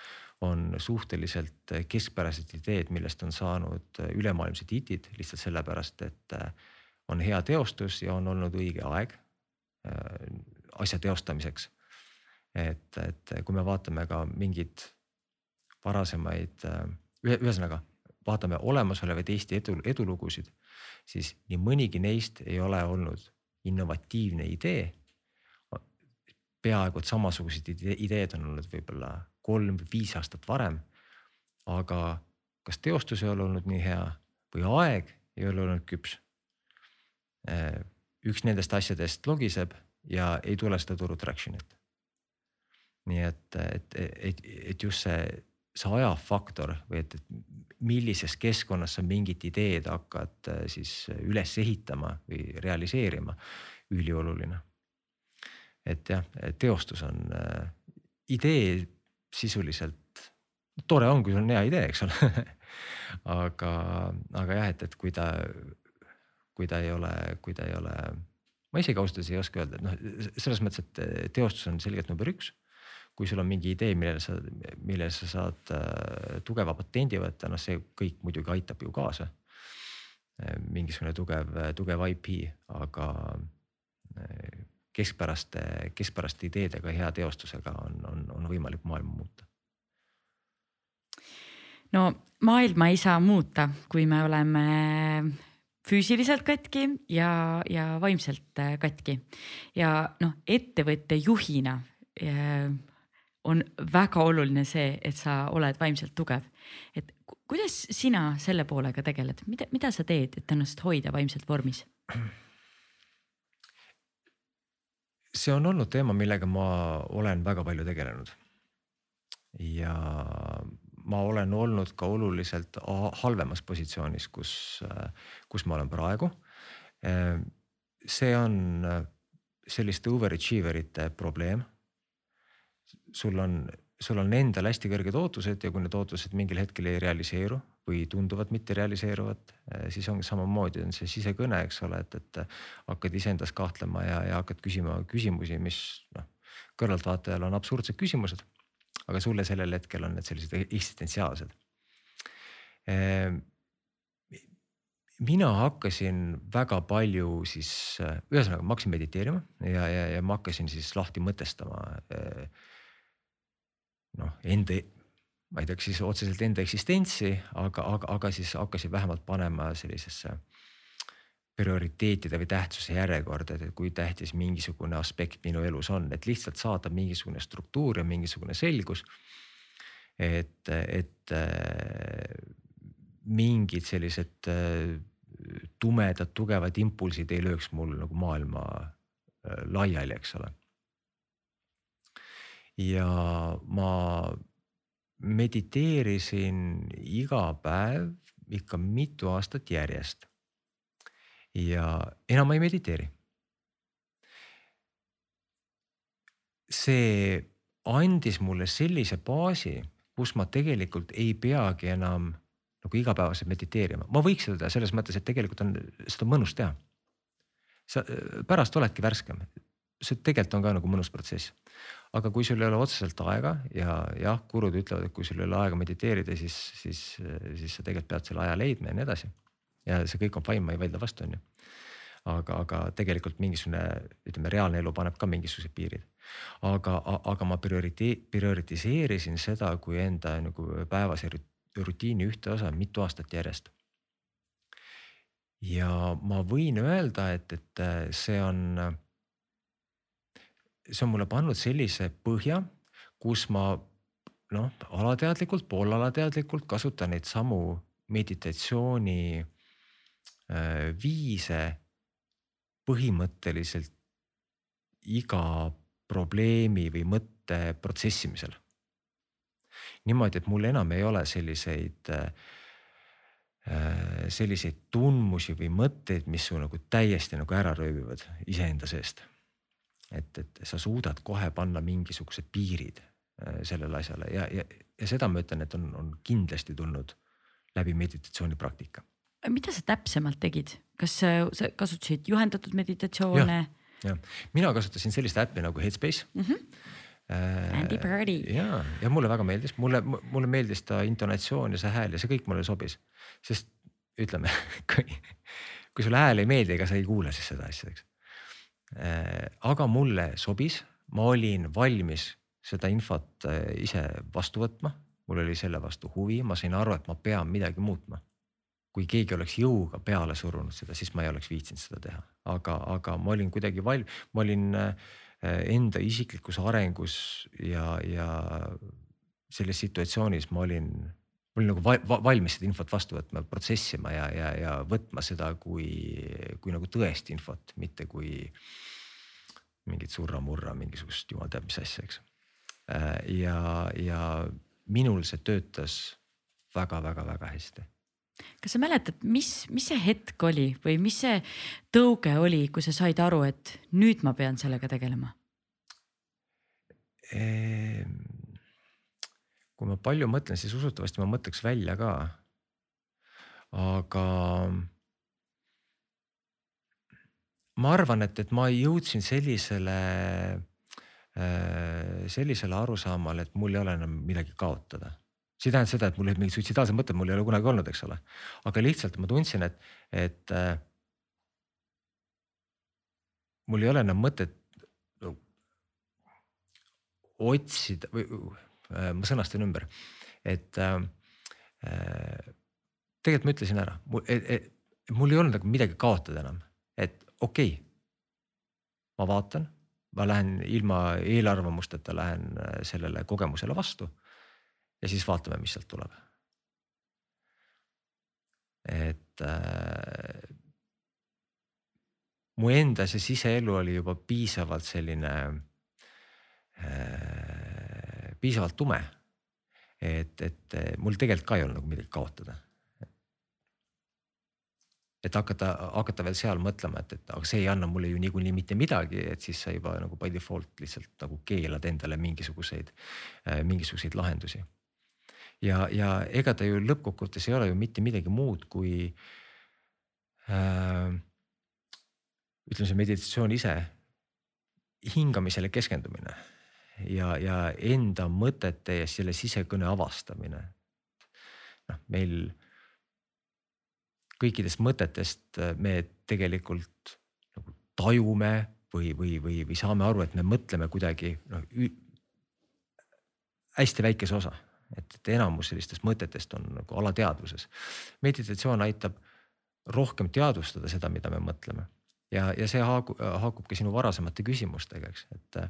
On suhteliselt äh, keskpärased ideed, millest on saanud äh, ülemaailmsed hitid lihtsalt sellepärast, et on hea teostus ja on olnud õige aeg asja teostamiseks. et, et kui me vaatame ka mingeid varasemaid, ühesõnaga vaatame olemasolevaid Eesti edu, edulugusid, siis nii mõnigi neist ei ole olnud innovatiivne idee. peaaegu et samasugused ideed on olnud võib-olla kolm või viis aastat varem. aga kas teostus ei ole olnud nii hea või aeg ei ole olnud küps. Äh, üks nendest asjadest logiseb ja ei tule seda turu traction'it. nii et, et, et, et just see, see ajafaktor või et, et millises keskkonnas sa mingit ideed hakkad äh, siis üles ehitama või realiseerima, ülioluline. et jah, teostus on äh, idee sisuliselt, tore on, kui sul on hea idee, eks ole aga, aga jah, et, et kui ta, kui ta ei ole, kui ta ei ole, ma isegi ausalt öeldes ei oska öelda, et noh, selles mõttes, et teostus on selgelt number üks kui sul on mingi idee, millele sa, millele sa saad äh, tugeva patendi võtta, noh, see kõik muidugi aitab ju kaasa äh,. mingisugune tugev, tugev IP, aga äh, keskpäraste, keskpäraste ideedega, hea teostusega on, on, on võimalik maailma muuta. no maailma ei saa muuta, kui me oleme füüsiliselt katki ja, ja vaimselt äh, katki ja noh, ettevõtte juhina äh, on väga oluline see, et sa oled vaimselt tugev. et kuidas sina selle poolega tegeled, mida, mida sa teed, et ennast hoida vaimselt vormis? see on olnud teema, millega ma olen väga palju tegelenud. ja ma olen olnud ka oluliselt halvemas positsioonis, kus, kus ma olen praegu. see on selliste overachiever ite probleem sul on, sul on endal hästi kõrged ootused ja kui need ootused mingil hetkel ei realiseeru või tunduvad mitte realiseeruvat, eh, siis ongi samamoodi on see sisekõne, eks ole, et, et hakkad iseendas kahtlema ja, ja hakkad küsima küsimusi, mis noh, kõrvaltvaatajal on absurdsed küsimused. aga sulle sellel hetkel on need sellised eksistentsiaalsed ehm, mina hakkasin väga palju siis, ühesõnaga ma hakkasin mediteerima ja, ja, ja ma hakkasin siis lahti mõtestama noh, enda, ma ei tea, kas siis otseselt enda eksistentsi, aga, aga, aga siis hakkasin vähemalt panema sellisesse prioriteetide või tähtsuse järjekorda, et kui tähtis mingisugune aspekt minu elus on, et lihtsalt saada mingisugune struktuur ja mingisugune selgus. et, et mingid sellised tumedad, tugevad impulsid ei lööks mul nagu maailma laiali, eks ole ja ma mediteerisin iga päev ikka mitu aastat järjest. ja enam ma ei mediteeri. see andis mulle sellise baasi, kus ma tegelikult ei peagi enam nagu igapäevaselt mediteerima, ma võiks seda teha selles mõttes, et tegelikult on seda mõnus teha. sa pärast oledki värskem, see tegelikult on ka nagu mõnus protsess. Aga kui sul ei ole otseselt aega ja jah, gurud ütlevad, et kui sul ei ole aega mediteerida, siis, siis, siis sa tegelikult pead selle aja leidma ja nii edasi. ja see kõik on fine, ma ei vaidle vastu, on ju. aga, aga tegelikult mingisugune ütleme, reaalne elu paneb ka mingisugused piirid. aga, aga ma prioriti-, prioritiseerisin seda kui enda nagu päevase rutiini ühte osa mitu aastat järjest ja ma võin öelda, et, et see on see on mulle pannud sellise põhja, kus ma noh, alateadlikult, poolalateadlikult kasutan neid samu meditatsiooni äh, viise põhimõtteliselt iga probleemi või mõtte protsessimisel. niimoodi, et mul enam ei ole selliseid äh, selliseid tundmusi või mõtteid, mis su nagu täiesti nagu ära röövivad iseenda seest. Et, et sa suudad kohe panna mingisugused piirid äh, sellele asjale ja, ja, ja seda ma ütlen, et on, on kindlasti tulnud läbi meditatsioonipraktika. mida sa täpsemalt tegid, kas sa kasutasid juhendatud meditatsioone? jah, mina kasutasin sellist äppi nagu Headspace mm. -hmm. Andy Birdi. ja, ja mulle väga meeldis, mulle, mulle meeldis ta intonatsioon ja see hääl ja see kõik mulle sobis, sest ütleme kui, kui sulle hääl ei meeldi, ega sa ei kuula siis seda asja, eks. Äh, aga mulle sobis, ma olin valmis seda infot äh, ise vastu võtma, mul oli selle vastu huvi, ma sain aru, et ma pean midagi muutma. Kui keegi oleks jõuga peale surunud seda, siis ma ei oleks viitsinud seda teha, aga, aga ma olin kuidagi val-, ma olin äh, enda isiklikus arengus ja, ja selles situatsioonis ma olin, ma olin nagu val, valmis seda infot vastu võtma, protsessima ja, ja, ja võtma seda kui, kui nagu tõest infot, mitte kui mingit surra-murra, mingisugust jumal teab mis asja, eks. Ja, ja minul see töötas väga-väga-väga hästi kas sa mäletad, mis, mis see hetk oli või mis see tõuge oli, kui sa said aru, et nüüd ma pean sellega tegelema? Ehm, kui ma palju mõtlen, siis usutavasti ma mõtleks välja ka. aga ma arvan, et, et ma jõudsin sellisele, äh, sellisele arusaamale, et mul ei ole enam midagi kaotada see ei tähenda seda, et mul olid mingid suitsidaalsed mõtted, mul ei ole kunagi olnud, eks ole. aga lihtsalt ma tundsin, et, et äh, mul ei ole enam mõtet no, otsida või ma sõnastan ümber, et äh, äh tegelikult ma ütlesin ära, et, et mul ei olnud nagu midagi kaotada enam, et okei okay,. ma vaatan, ma lähen ilma eelarvamusteta lähen äh, sellele kogemusele vastu ja siis vaatame, mis sealt tuleb. et äh, mu enda see siseelu oli juba piisavalt selline äh,, piisavalt tume. et, et mul tegelikult ka ei olnud nagu midagi kaotada. et hakata, hakata veel seal mõtlema, et, et aga see ei anna mulle ju niikuinii mitte midagi, et siis sa juba nagu by default lihtsalt nagu keelad endale mingisuguseid äh,, mingisuguseid lahendusi ja, ja ega ta ju lõppkokkuvõttes ei ole ju mitte midagi muud kui äh, ütleme, see meditatsioon ise, hingamisele keskendumine ja, ja enda mõtete ja selle sisekõne avastamine. noh, meil kõikidest mõtetest me tegelikult nagu tajume või, või, või, või saame aru, et me mõtleme kuidagi noh hästi väikese osa et, et enamus sellistest mõtetest on nagu alateadvuses. meditatsioon aitab rohkem teadvustada seda, mida me mõtleme ja, ja see haakub, haakubki sinu varasemate küsimustega, eks, et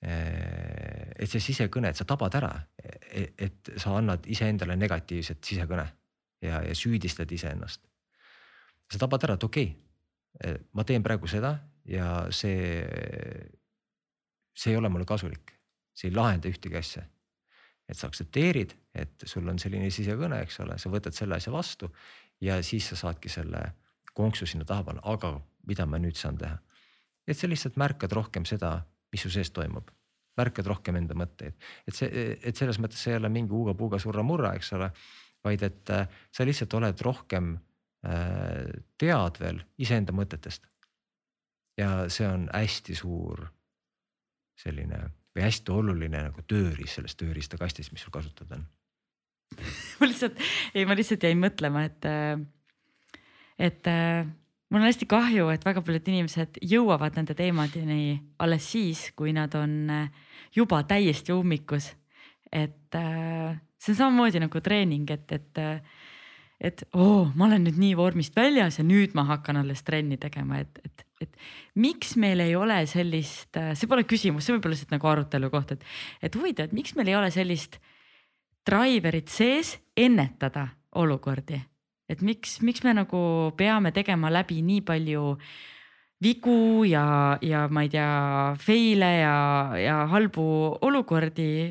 et see sisekõne, et sa tabad ära, et sa annad iseendale negatiivset sisekõne ja, ja süüdistad iseennast. sa tabad ära, et okei okay,, ma teen praegu seda ja see, see ei ole mulle kasulik, see ei lahenda ühtegi asja et sa aktsepteerid, et sul on selline sisekõne, eks ole, sa võtad selle asja vastu ja siis sa saadki selle konksu sinna taha panna, aga mida ma nüüd saan teha. et sa lihtsalt märkad rohkem seda, mis su sees toimub, märkad rohkem enda mõtteid, et see, et selles mõttes see ei ole mingi huuga-puuga surra-murra, eks ole, vaid et äh, sa lihtsalt oled rohkem äh, teadvel iseenda mõtetest. ja see on hästi suur selline või hästi oluline nagu tööriist selles tööriistakastis, mis sul kasutada on. Ma lihtsalt, ei, ma lihtsalt jäin mõtlema, et, et mul on hästi kahju, et väga paljud inimesed jõuavad nende teemadeni alles siis, kui nad on juba täiesti ummikus. et see on samamoodi nagu treening, et, et et oo oh,, ma olen nüüd nii vormist väljas ja nüüd ma hakkan alles trenni tegema, et, et, et miks meil ei ole sellist, see pole küsimus, see võib olla lihtsalt nagu arutelu koht, et, et huvitav, et miks meil ei ole sellist driver'id sees ennetada olukordi, et miks, miks me nagu peame tegema läbi nii palju vigu ja, ja ma ei tea, fail'e ja, ja halbu olukordi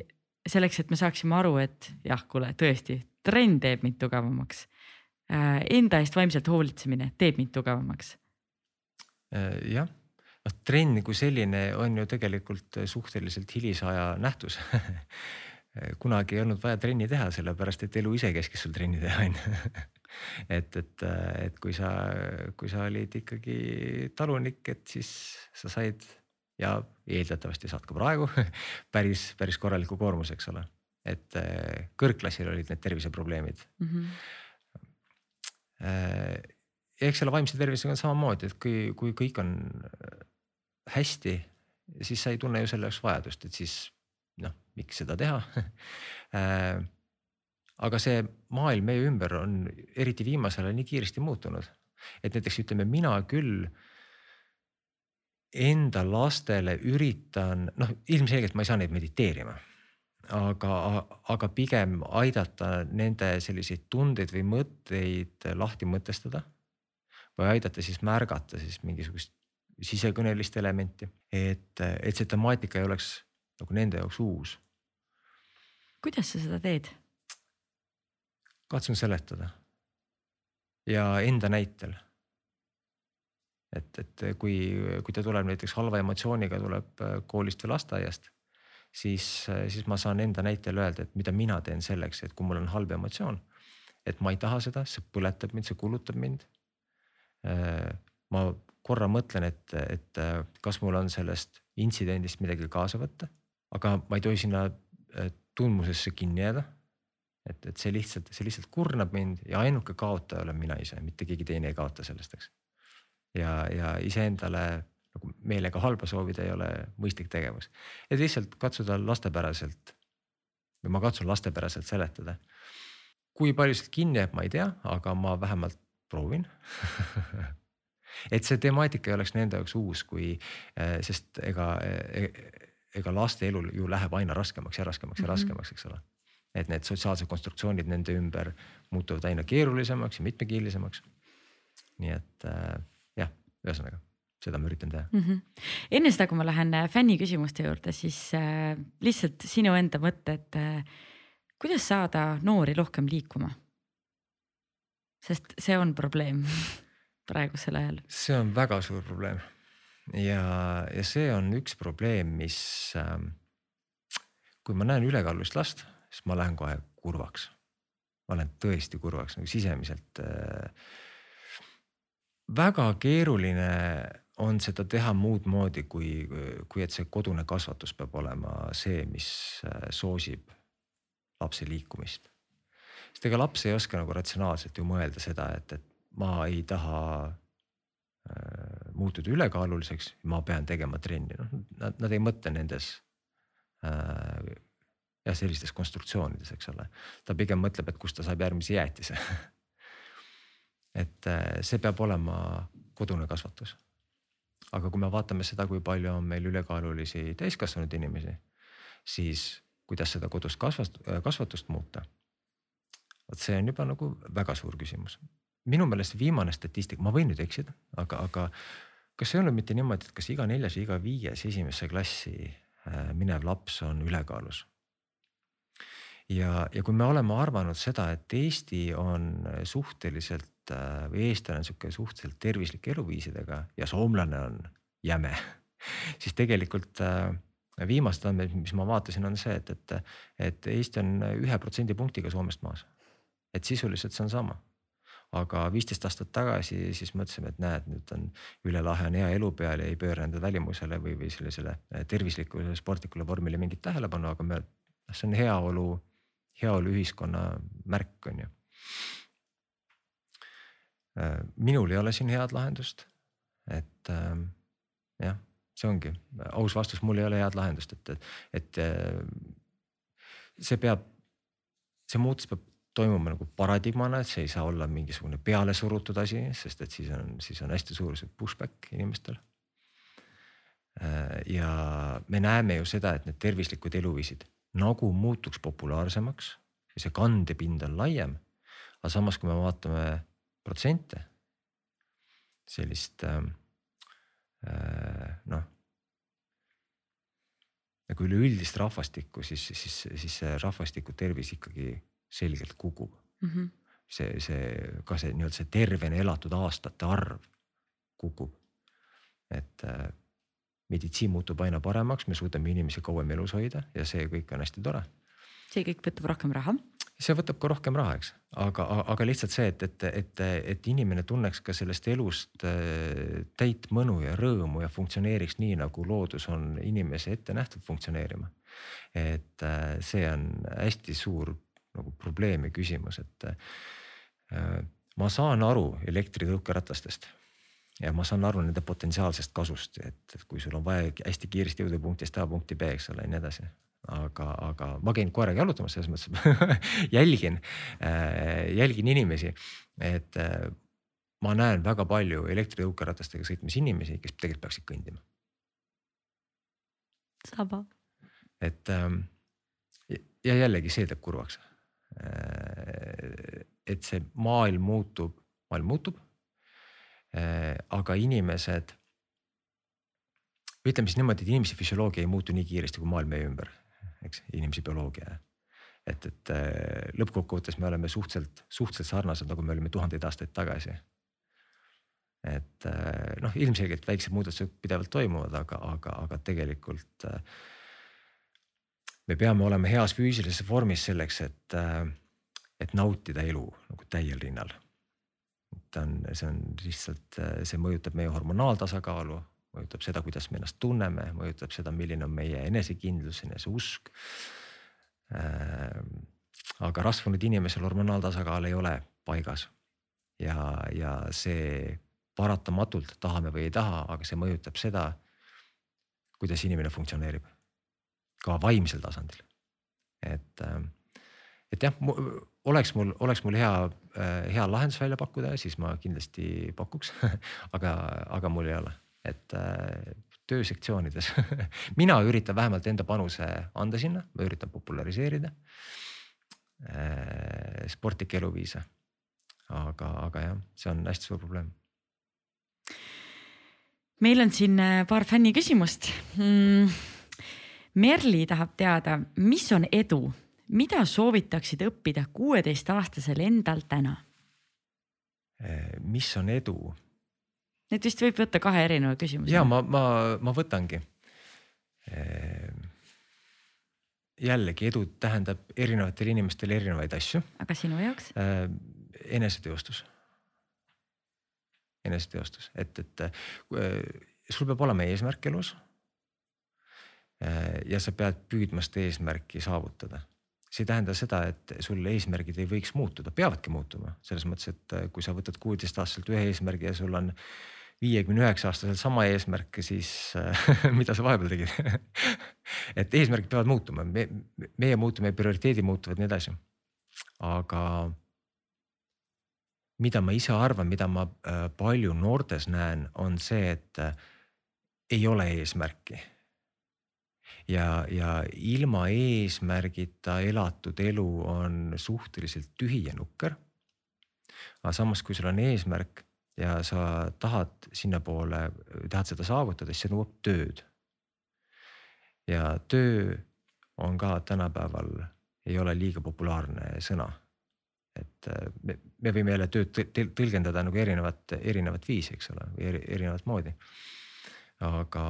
selleks, et me saaksime aru, et jah, kuule tõesti, trenn teeb mind tugevamaks. Äh, enda eest vaimselt hoolitsemine teeb mind tugevamaks. Äh, jah, noh trenn kui selline on ju tegelikult suhteliselt hilisaja nähtus kunagi ei olnud vaja trenni teha, sellepärast et elu ise käskis sul trenni teha, on ju. et, et, et kui sa, kui sa olid ikkagi talunik, et siis sa said ja eeldatavasti saad ka praegu päris, päris korraliku koormuse, eks ole. et kõrgklassil olid need terviseprobleemid mm. -hmm. eks selle vaimse tervisega on samamoodi, et kui, kui kõik on hästi, siis sa ei tunne ju selle jaoks vajadust, et siis noh, miks seda teha aga see maailm meie ümber on eriti viimasel ajal nii kiiresti muutunud, et näiteks ütleme, mina küll enda lastele üritan, noh, ilmselgelt ma ei saa neid mediteerima. aga, aga pigem aidata nende selliseid tundeid või mõtteid lahti mõtestada. või aidata siis märgata siis mingisugust sisekõnelist elementi, et, et see temaatika ei oleks nagu nende jaoks uus. kuidas sa seda teed? Katsun seletada ja enda näitel. et, et kui, kui ta tuleb näiteks halva emotsiooniga, tuleb äh, koolist või lasteaiast, siis, äh, siis ma saan enda näitel öelda, et mida mina teen selleks, et kui mul on halb emotsioon, et ma ei taha seda, see põletab mind, see kulutab mind. Äh, ma korra mõtlen, et, et kas mul on sellest intsidendist midagi kaasa võtta aga ma ei tohi sinna tundmusesse kinni jääda. Et, et see lihtsalt, see lihtsalt kurnab mind ja ainuke kaotaja olen mina ise, mitte keegi teine ei kaota sellest, eks. ja, ja iseendale nagu meelega halba soovida ei ole mõistlik tegevus, et lihtsalt katsuda lastepäraselt või ma katsun lastepäraselt seletada. kui palju sealt kinni jääb, ma ei tea, aga ma vähemalt proovin et see temaatika ei oleks nende jaoks uus, kui, äh, sest ega e, ega laste elul ju läheb aina raskemaks ja raskemaks ja mm -hmm. raskemaks, eks ole. Et need sotsiaalsed konstruktsioonid nende ümber muutuvad aina keerulisemaks ja mitmekihilisemaks. nii et äh, jah, ühesõnaga seda ma üritan teha mm. -hmm. enne seda, kui ma lähen äh, fänni küsimuste juurde, siis äh, lihtsalt sinu enda mõtted äh,. kuidas saada noori rohkem liikuma? sest see on probleem praegusel ajal. see on väga suur probleem ja, ja see on üks probleem, mis äh,. kui ma näen ülekaalulist last, siis ma lähen kohe kurvaks. ma olen tõesti kurvaks nagu sisemiselt äh,. väga keeruline on seda teha muud moodi, kui, kui et see kodune kasvatus peab olema see, mis äh, soosib lapse liikumist. sest ega laps ei oska nagu ratsionaalselt ju mõelda seda, et, et ma ei taha Äh, muutuda ülekaaluliseks, ma pean tegema trenni, noh nad, nad ei mõtle nendes äh,. Jah, sellistes konstruktsioonides, eks ole, ta pigem mõtleb, et kust ta saab järgmise jäätise et äh, see peab olema kodune kasvatus. aga kui me vaatame seda, kui palju on meil ülekaalulisi täiskasvanud inimesi, siis kuidas seda kodust kasvast, kasvatust muuta. vot see on juba nagu väga suur küsimus minu meelest viimane statistika, ma võin nüüd eksida, aga, aga kas ei olnud mitte niimoodi, et kas iga neljas või iga viies esimesse klassi äh, minev laps on ülekaalus? Ja, ja kui me oleme arvanud seda, et Eesti on suhteliselt äh, või eestlane on sihuke suhteliselt tervislike eluviisidega ja soomlane on jäme siis tegelikult äh, viimased andmed, mis ma vaatasin, on see, et, et, et Eesti on ühe protsendipunktiga Soomest maas. et sisuliselt see on sama aga viisteist aastat tagasi siis mõtlesime, et näed, nüüd on üle lahe on hea elu peal ja ei pööra enda välimusele või, või sellisele äh, tervislikule sportlikule vormile mingit tähelepanu, aga me, noh, see on heaolu, heaolu ühiskonna märk, on ju. Äh, minul ei ole siin head lahendust, et ähm, jah, see ongi aus vastus, mul ei ole head lahendust, et, et, et äh, see peab, see muutus peab toimuma nagu paradigmana, et see ei saa olla mingisugune pealesurutud asi, sest et siis on, siis on hästi suur see pushback inimestel. Äh, ja me näeme ju seda, et need tervislikud eluviisid nagu muutuks populaarsemaks, ja see kandepind on laiem. aga samas, kui me vaatame protsente, sellist äh, noh nagu üleüldist rahvastikku, siis, siis, siis see rahvastiku tervis ikkagi selgelt kukub mm. -hmm. see, see ka see nii-öelda see tervena elatud aastate arv kukub. et äh, meditsiin muutub aina paremaks, me suudame inimesi kauem elus hoida ja see kõik on hästi tore. see kõik võtab rohkem raha see võtab ka rohkem raha, eks, aga, aga lihtsalt see, et, et, et, et inimene tunneks ka sellest elust äh, täit mõnu ja rõõmu ja funktsioneeriks nii, nagu loodus on inimese ette nähtud funktsioneerima. et äh, see on hästi suur nagu probleem ja küsimus, et äh, ma saan aru elektritõukeratastest ja ma saan aru nende potentsiaalsest kasust, et kui sul on vaja hästi kiiresti jõuda punktist A punkti B, eks ole, ja nii edasi aga, aga ma käin koeraga jalutamas, selles mõttes jälgin, äh, jälgin inimesi, et äh, ma näen väga palju elektritõukeratastega sõitmas inimesi, kes tegelikult peaksid kõndima. saba. et ähm, ja jällegi see teeb kurvaks. Äh, et see maailm muutub, maailm muutub. Aga inimesed ütleme siis niimoodi, et inimese füsioloogia ei muutu nii kiiresti kui maailm meie ümber eks, inimese bioloogia. et, et äh, lõppkokkuvõttes me oleme suhteliselt, suhteliselt sarnased, nagu me olime tuhandeid aastaid tagasi. et äh, noh, ilmselgelt väiksed muudatused pidevalt toimuvad, aga, aga, aga tegelikult äh, me peame olema heas füüsilises vormis selleks, et, et nautida elu nagu täiel rinnal. Ta on, see on lihtsalt, see mõjutab meie hormonaaltasakaalu, mõjutab seda, kuidas me ennast tunneme, mõjutab seda, milline on meie enesekindlus, eneseusk. Ähm, aga rasvunud inimesel hormonaaltasakaal ei ole paigas ja, ja see paratamatult, tahame või ei taha, aga see mõjutab seda, kuidas inimene funktsioneerib ka vaimsel tasandil. et, ähm, et jah, oleks mul, oleks mul hea, äh, hea lahendus välja pakkuda, siis ma kindlasti pakuks. Aga, aga mul ei ole. Et äh, töösektsioonides mina üritan vähemalt enda panuse anda sinna, ma üritan populariseerida äh, sportlikke eluviise. aga, aga jah, see on hästi suur probleem. meil on siin paar fänniküsimust. Mm.. Merli tahab teada, mis on edu, mida soovitaksid õppida kuueteistaastasel endal täna? mis on edu Need vist võib võtta kahe erineva küsimuse. ja ma, ma, ma võtangi. Ehm, jällegi edu tähendab erinevatele inimestele erinevaid asju. aga sinu jaoks? Ehm, eneseteostus, eneseteostus, et, et sul peab olema eesmärk elus. Ja sa pead püüdma seda eesmärki saavutada see ei tähenda seda, et sul eesmärgid ei võiks muutuda, peavadki muutuma selles mõttes, et äh, kui sa võtad kuueteistaastaselt ühe eesmärgi ja sul on viiekümne üheksa aastaselt sama eesmärk, siis äh, mida sa vahepeal tegid et eesmärgid peavad muutuma, me, meie muutume, prioriteedid muutuvad, nii edasi. aga mida ma ise arvan, mida ma äh, palju noortes näen, on see, et ei ole eesmärki. Ja, ja ilma eesmärgita elatud elu on suhteliselt tühi ja nukker. aga samas, kui sul on eesmärk ja sa tahad sinnapoole, tahad seda saavutada, siis see nõuab tööd. ja töö on ka tänapäeval, ei ole liiga populaarne sõna. et äh, me, me võime jälle tööd tõlgendada nagu erinevat, erinevat viisi, eks ole, või eri, erinevat moodi. aga,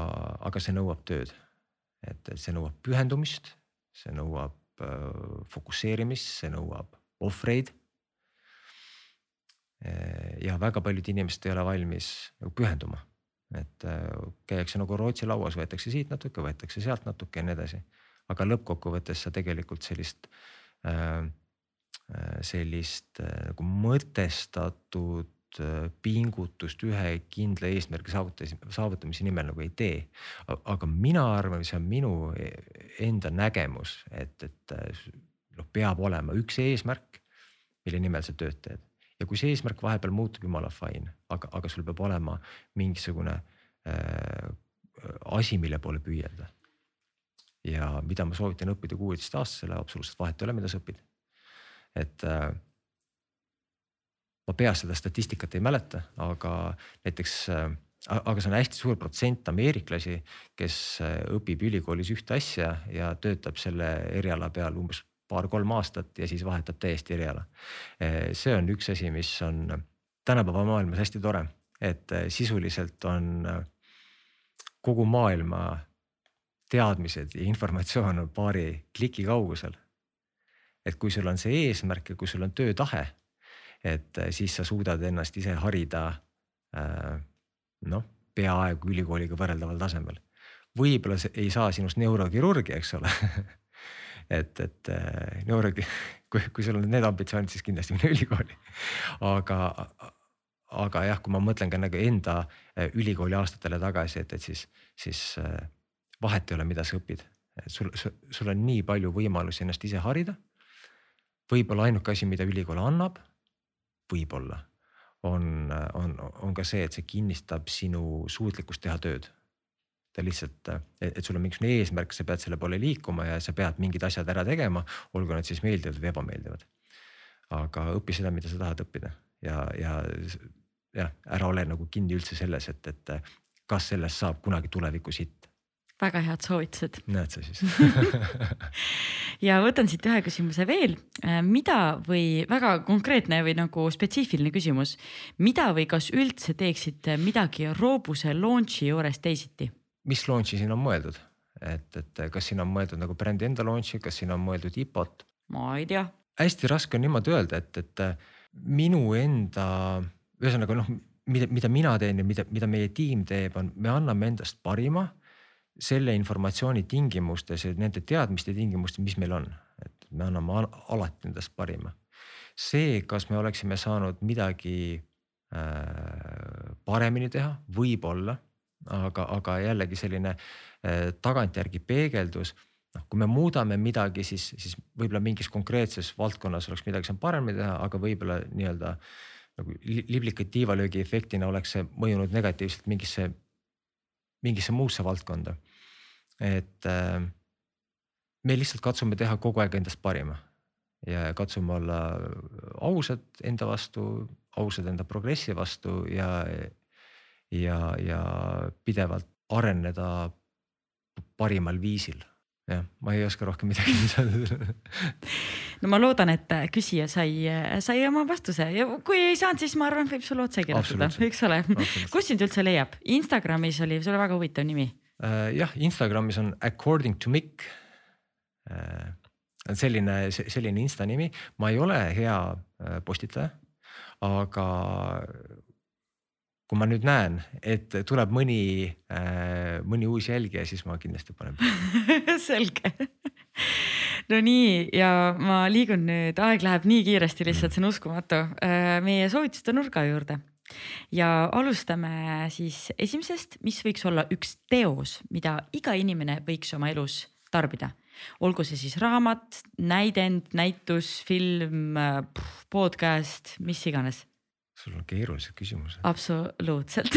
aga see nõuab tööd, et see nõuab pühendumist, see nõuab äh, fokusseerimist, see nõuab ohvreid Eh, ja väga paljud inimesed ei ole valmis nagu pühenduma, et eh, käiakse nagu Rootsi lauas, võetakse siit natuke, võetakse sealt natuke ja nii edasi. aga lõppkokkuvõttes sa tegelikult sellist, sellist nagu mõtestatud pingutust ühe kindla eesmärgi saavutamise, nimel nagu ei tee. aga mina arvan, see on minu enda nägemus, et, et noh, peab olema üks eesmärk, mille nimel sa tööd teed ja kui see eesmärk vahepeal muutub, jumala fine, aga, aga sul peab olema mingisugune äh, asi, mille poole püüelda. ja mida ma soovitan õppida kuueteistaastasele, absoluutselt vahet ei ole, mida sa õpid. et äh, ma peast seda statistikat ei mäleta, aga näiteks äh, aga see on hästi suur protsent ameeriklasi, kes äh, õpib ülikoolis ühte asja ja töötab selle eriala peal umbes paar-kolm aastat ja siis vahetab täiesti eriala. Äh, see on üks asi, mis on tänapäeva maailmas hästi tore, et sisuliselt on kogu maailma teadmised ja informatsioon on paari kliki kaugusel. et kui sul on see eesmärk ja kui sul on töötahe et äh, siis sa suudad ennast ise harida äh, noh, peaaegu ülikooliga võrreldaval tasemel. võib-olla ei saa sinust neurokirurgi, eks ole et, et äh, neurogi, kui, kui sul on need ambitsioonid, siis kindlasti mine ülikooli. aga, aga jah, kui ma mõtlen ka nagu enda ülikooli aastatele tagasi, et, et siis, siis vahet ei ole, mida sa õpid. sul, sul on nii palju võimalusi ennast ise harida. võib-olla ainuke asi, mida ülikool annab, võib-olla on, on, on ka see, et see kinnistab sinu suutlikkust teha tööd. ta lihtsalt, et sul on mingisugune eesmärk, sa pead selle poole liikuma ja sa pead mingid asjad ära tegema, olgu nad siis meeldivad või ebameeldivad. aga õpi seda, mida sa tahad õppida ja, ja jah, ära ole nagu kinni üldse selles, et, et kas sellest saab kunagi tulevikus hitt väga head soovitused. näed sa siis ja võtan siit ühe küsimuse veel. Äh, mida või väga konkreetne või nagu spetsiifiline küsimus, mida või kas üldse teeksite midagi Roobuse launch'i juures teisiti? mis launch'i siin on mõeldud, et, et kas siin on mõeldud nagu brändi enda launch'i, kas siin on mõeldud IPO-t? ma ei tea. hästi raske on niimoodi öelda, et, et minu enda, ühesõnaga noh, mida, mida mina teen ja mida, mida meie tiim teeb, on, me anname endast parima selle informatsiooni tingimustes ja nende teadmiste tingimustes, mis meil on, et me anname alati endast parima. see, kas me oleksime saanud midagi äh, paremini teha, võib-olla, aga, aga jällegi selline äh, tagantjärgi peegeldus. Noh, kui me muudame midagi, siis, siis võib-olla mingis konkreetses valdkonnas oleks midagi saanud paremini teha, aga võib-olla nii-öelda nagu liblika tiivalöögi efektina oleks see mõjunud negatiivselt mingisse, mingisse muusse valdkonda et äh, me lihtsalt katsume teha kogu aeg endast parima. Ja katsume olla ausad enda vastu, ausad enda progressi vastu ja, ja, ja pidevalt areneda parimal viisil. Jah, ma ei oska rohkem midagi lisada. No ma loodan, et küsija sai, sai oma vastuse. Ja kui ei saanud, siis ma arvan, võib sulle otse kirjutada, eks ole. kus sind üldse leiab? Instagramis oli sul väga huvitav nimi. Äh, jah, Instagramis on according to Mikk. Äh, selline, selline insta nimi, ma ei ole hea äh, postitaja, aga kui ma nüüd näen, et tuleb mõni, mõni uus jälgija, siis ma kindlasti panen selge. No nii ja ma liigun nüüd, aeg läheb nii kiiresti, lihtsalt see on uskumatu, meie soovituste nurga juurde ja alustame siis esimesest, mis võiks olla üks teos, mida iga inimene võiks oma elus tarbida. olgu see siis raamat, näidend, näitus, film, podcast, mis iganes. sul on keerulised küsimused. absoluutselt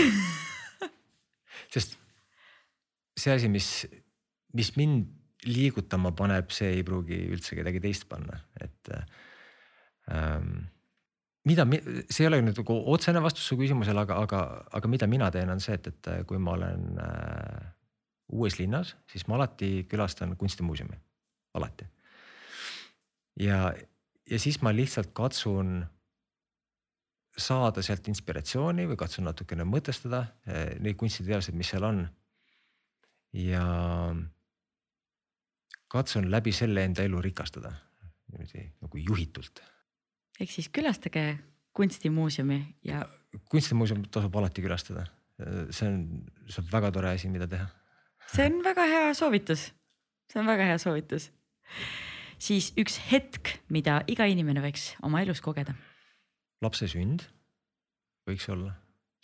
sest see asi, mis, mis mind liigutama paneb, see ei pruugi üldse kedagi teist panna, et ähm, mida, see ei ole nüüd nagu otsene vastus su küsimusele, aga, aga, aga mida mina teen, on see, et, et kui ma olen äh, uues linnas, siis ma alati külastan kunstimuuseumi, alati. ja, ja siis ma lihtsalt katsun saada sealt inspiratsiooni või katsun natukene mõtestada äh, neid kunstiteoseid, mis seal on. ja katsun läbi selle enda elu rikastada niimoodi nagu juhitult ehk siis külastage kunstimuuseumi ja. kunstimuuseum tasub alati külastada, see on, see on väga tore asi, mida teha. see on väga hea soovitus, see on väga hea soovitus. siis üks hetk, mida iga inimene võiks oma elus kogeda. lapse sünd võiks olla,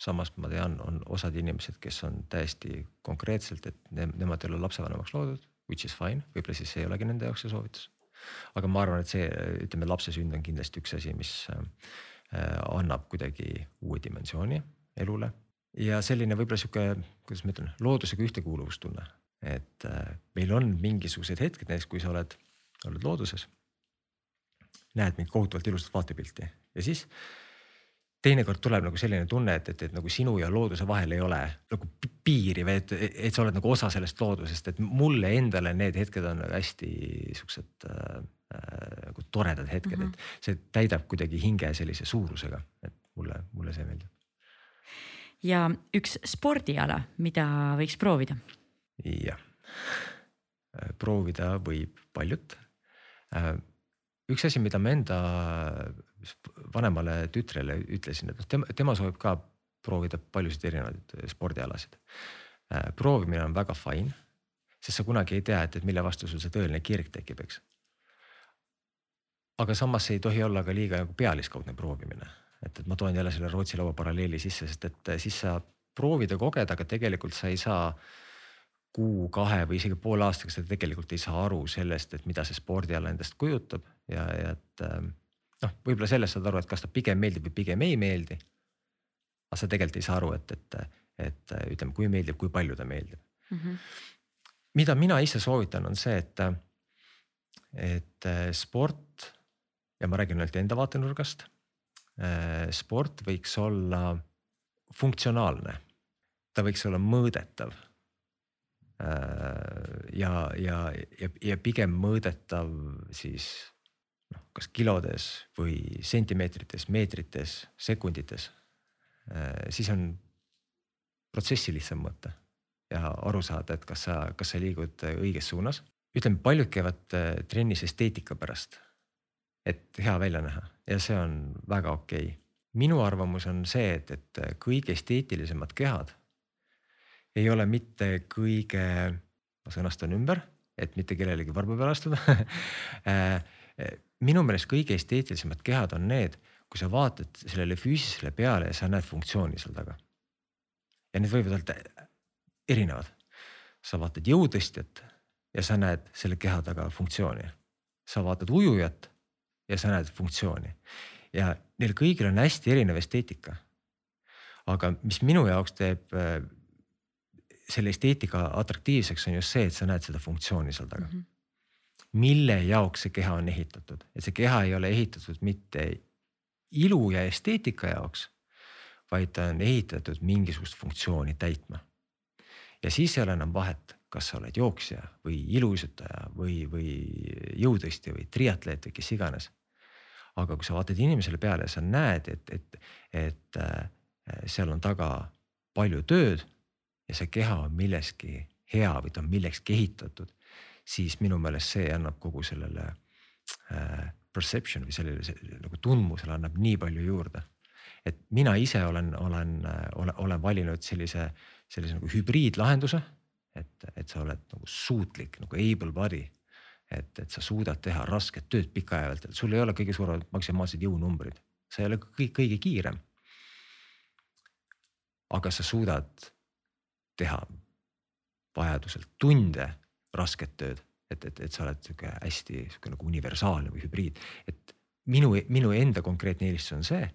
samas ma tean, on osad inimesed, kes on täiesti konkreetselt, et ne, nemad ei ole lapsevanemaks loodud, which is fine, võib-olla siis see ei olegi nende jaoks see soovitus aga ma arvan, et see, ütleme, lapse sünd on kindlasti üks asi, mis äh, annab kuidagi uue dimensiooni elule ja selline võib-olla sihuke, kuidas ma ütlen, loodusega ühtekuuluvustunne, et äh, meil on mingisugused hetked, näiteks kui sa oled, oled looduses. näed mingit kohutavalt ilusat vaatepilti ja siis teinekord tuleb nagu selline tunne, et, et, et nagu sinu ja looduse vahel ei ole nagu piiri või et, et sa oled nagu osa sellest loodusest, et mulle endale need hetked on hästi siuksed äh, äh, nagu toredad hetked mm, -hmm. et see täidab kuidagi hinge sellise suurusega, et mulle, mulle see meeldib. ja üks spordiala, mida võiks proovida? jah, proovida võib paljut. Äh, üks asi, mida ma enda vanemale tütrele ütlesin, et noh, tema, tema soovib ka proovida paljusid erinevaid spordialasid. Äh, proovimine on väga fine, sest sa kunagi ei tea, et, et mille vastu sul see tõeline kirg tekib, eks. aga samas ei tohi olla ka liiga nagu pealiskaudne proovimine, et, et ma toon jälle selle Rootsi laua paralleeli sisse, sest et siis sa proovid ja koged, aga tegelikult sa ei saa kuu, kahe või isegi poole aastaga sa tegelikult ei saa aru sellest, et mida see spordiala endast kujutab ja, ja et ähm, noh, võib-olla sellest saad aru, et kas ta pigem meeldib või pigem ei meeldi. aga sa tegelikult ei saa aru, et, et, et ütleme, kui meeldib, kui palju ta meeldib mm. -hmm. mida mina ise soovitan, on see, et, et sport ja ma räägin ainult enda vaatenurgast. sport võiks olla funktsionaalne, ta võiks olla mõõdetav ja, ja, ja, ja pigem mõõdetav siis noh, kas kilodes või sentimeetrites, meetrites, sekundites. Äh, siis on protsessi lihtsam mõõta ja aru saada, et kas sa, kas sa liigud õiges suunas. ütleme, paljud käivad äh, trennis esteetika pärast, et hea välja näha ja see on väga okei okay. minu arvamus on see, et, et kõige esteetilisemad kehad ei ole mitte kõige, ma sõnastan ümber, et mitte kellelegi varba peale astuda äh, minu meelest kõige esteetilisemad kehad on need, kui sa vaatad sellele füüsilisele peale ja sa näed funktsiooni seal taga. ja need võivad olla erinevad. sa vaatad jõutõstjat ja sa näed selle keha taga funktsiooni. sa vaatad ujujat ja sa näed funktsiooni ja neil kõigil on hästi erinev esteetika. aga mis minu jaoks teeb äh, selle esteetika atraktiivseks, on just see, et sa näed seda funktsiooni seal taga mm. -hmm mille jaoks see keha on ehitatud, et see keha ei ole ehitatud mitte ilu ja esteetika jaoks, vaid ta on ehitatud mingisugust funktsiooni täitma. ja siis ei ole enam vahet, kas sa oled jooksja või iluuisutaja või, või jõutõstja või triatleet või kes iganes. aga kui sa vaatad inimesele peale sa näed, et, et, et äh, seal on taga palju tööd ja see keha on milleski hea või ta on millekski ehitatud siis minu meelest see annab kogu sellele äh, perception või sellele nagu tundmusele annab nii palju juurde. et mina ise olen, olen, olen, olen valinud sellise, sellise nagu hübriidlahenduse, et, et sa oled nagu suutlik nagu able body et, et sa suudad teha rasket tööd pikaajaliselt, sul ei ole kõige suuremad maksimaalsed jõunumbrid, sa ei ole kõik kõige kiirem. aga sa suudad teha vajadusel tunde rasket tööd, et, et, et sa oled sihuke hästi sihuke nagu universaalne või hübriid, et minu, minu enda konkreetne eelistus on see.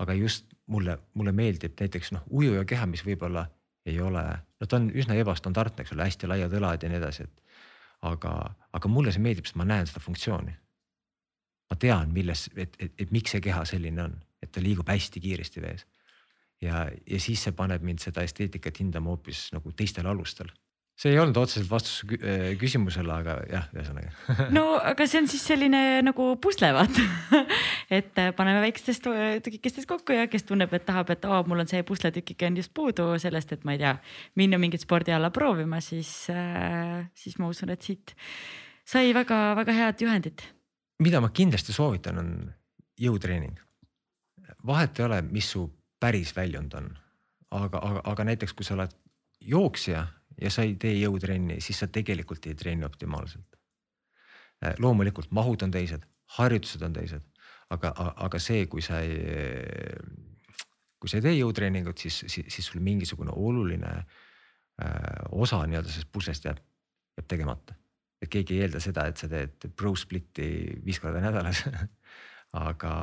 aga just mulle, mulle meeldib näiteks noh, ujuja keha, mis võib-olla ei ole, no ta on üsna ebastandardne, eks ole, hästi laiad õlad ja nii edasi, et aga, aga mulle see meeldib, sest ma näen seda funktsiooni. ma tean, milles, et, et, et miks see keha selline on, et ta liigub hästi kiiresti vees. ja, ja siis see paneb mind seda esteetikat hindama hoopis nagu teistel alustel see ei olnud otseselt vastus äh, küsimusele, aga jah, ühesõnaga. no aga see on siis selline nagu pusle vaata et äh, paneme väikestest tükikestest kokku ja kes tunneb, et tahab, et aa, mul on see pusletükike on just puudu sellest, et ma ei tea, minna mingit spordiala proovima, siis äh,, siis ma usun, et siit sai väga-väga head juhendit. mida ma kindlasti soovitan, on jõutreening. vahet ei ole, mis su päris väljund on, aga, aga, aga näiteks kui sa oled jooksja ja sa ei tee jõutrenni, siis sa tegelikult ei treeni optimaalselt. Äh, loomulikult mahud on teised, harjutused on teised, aga, aga see, kui sa ei, kui sa ei tee jõutreeningut, siis, siis, siis sul mingisugune oluline äh, osa nii-öelda sellest puslest jääb, jääb tegemata. et keegi ei eelda seda, et sa teed pro split'i viis korda nädalas aga,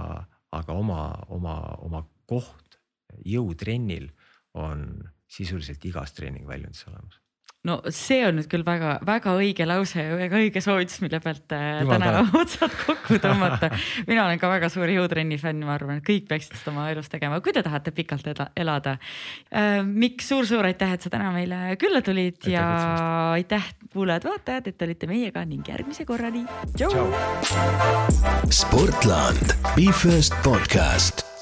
aga oma, oma, oma koht jõutrennil on sisuliselt igas treeningväljundis olemas no see on nüüd küll väga-väga õige lause ja väga õige soovitus, mille pealt äh, Jumal täna otsad kokku tõmmata. mina olen ka väga suur jõutrenni fänn, ma arvan, et kõik peaksid seda oma elus tegema, kui te tahate pikalt eda- elada. Mikk suur,, suur-suur aitäh, et sa täna meile külla tulid Aitäh ja aitäh kuulajad-vaatajad, et olite meiega ning järgmise korrani. tšau. Sportland, Be First podcast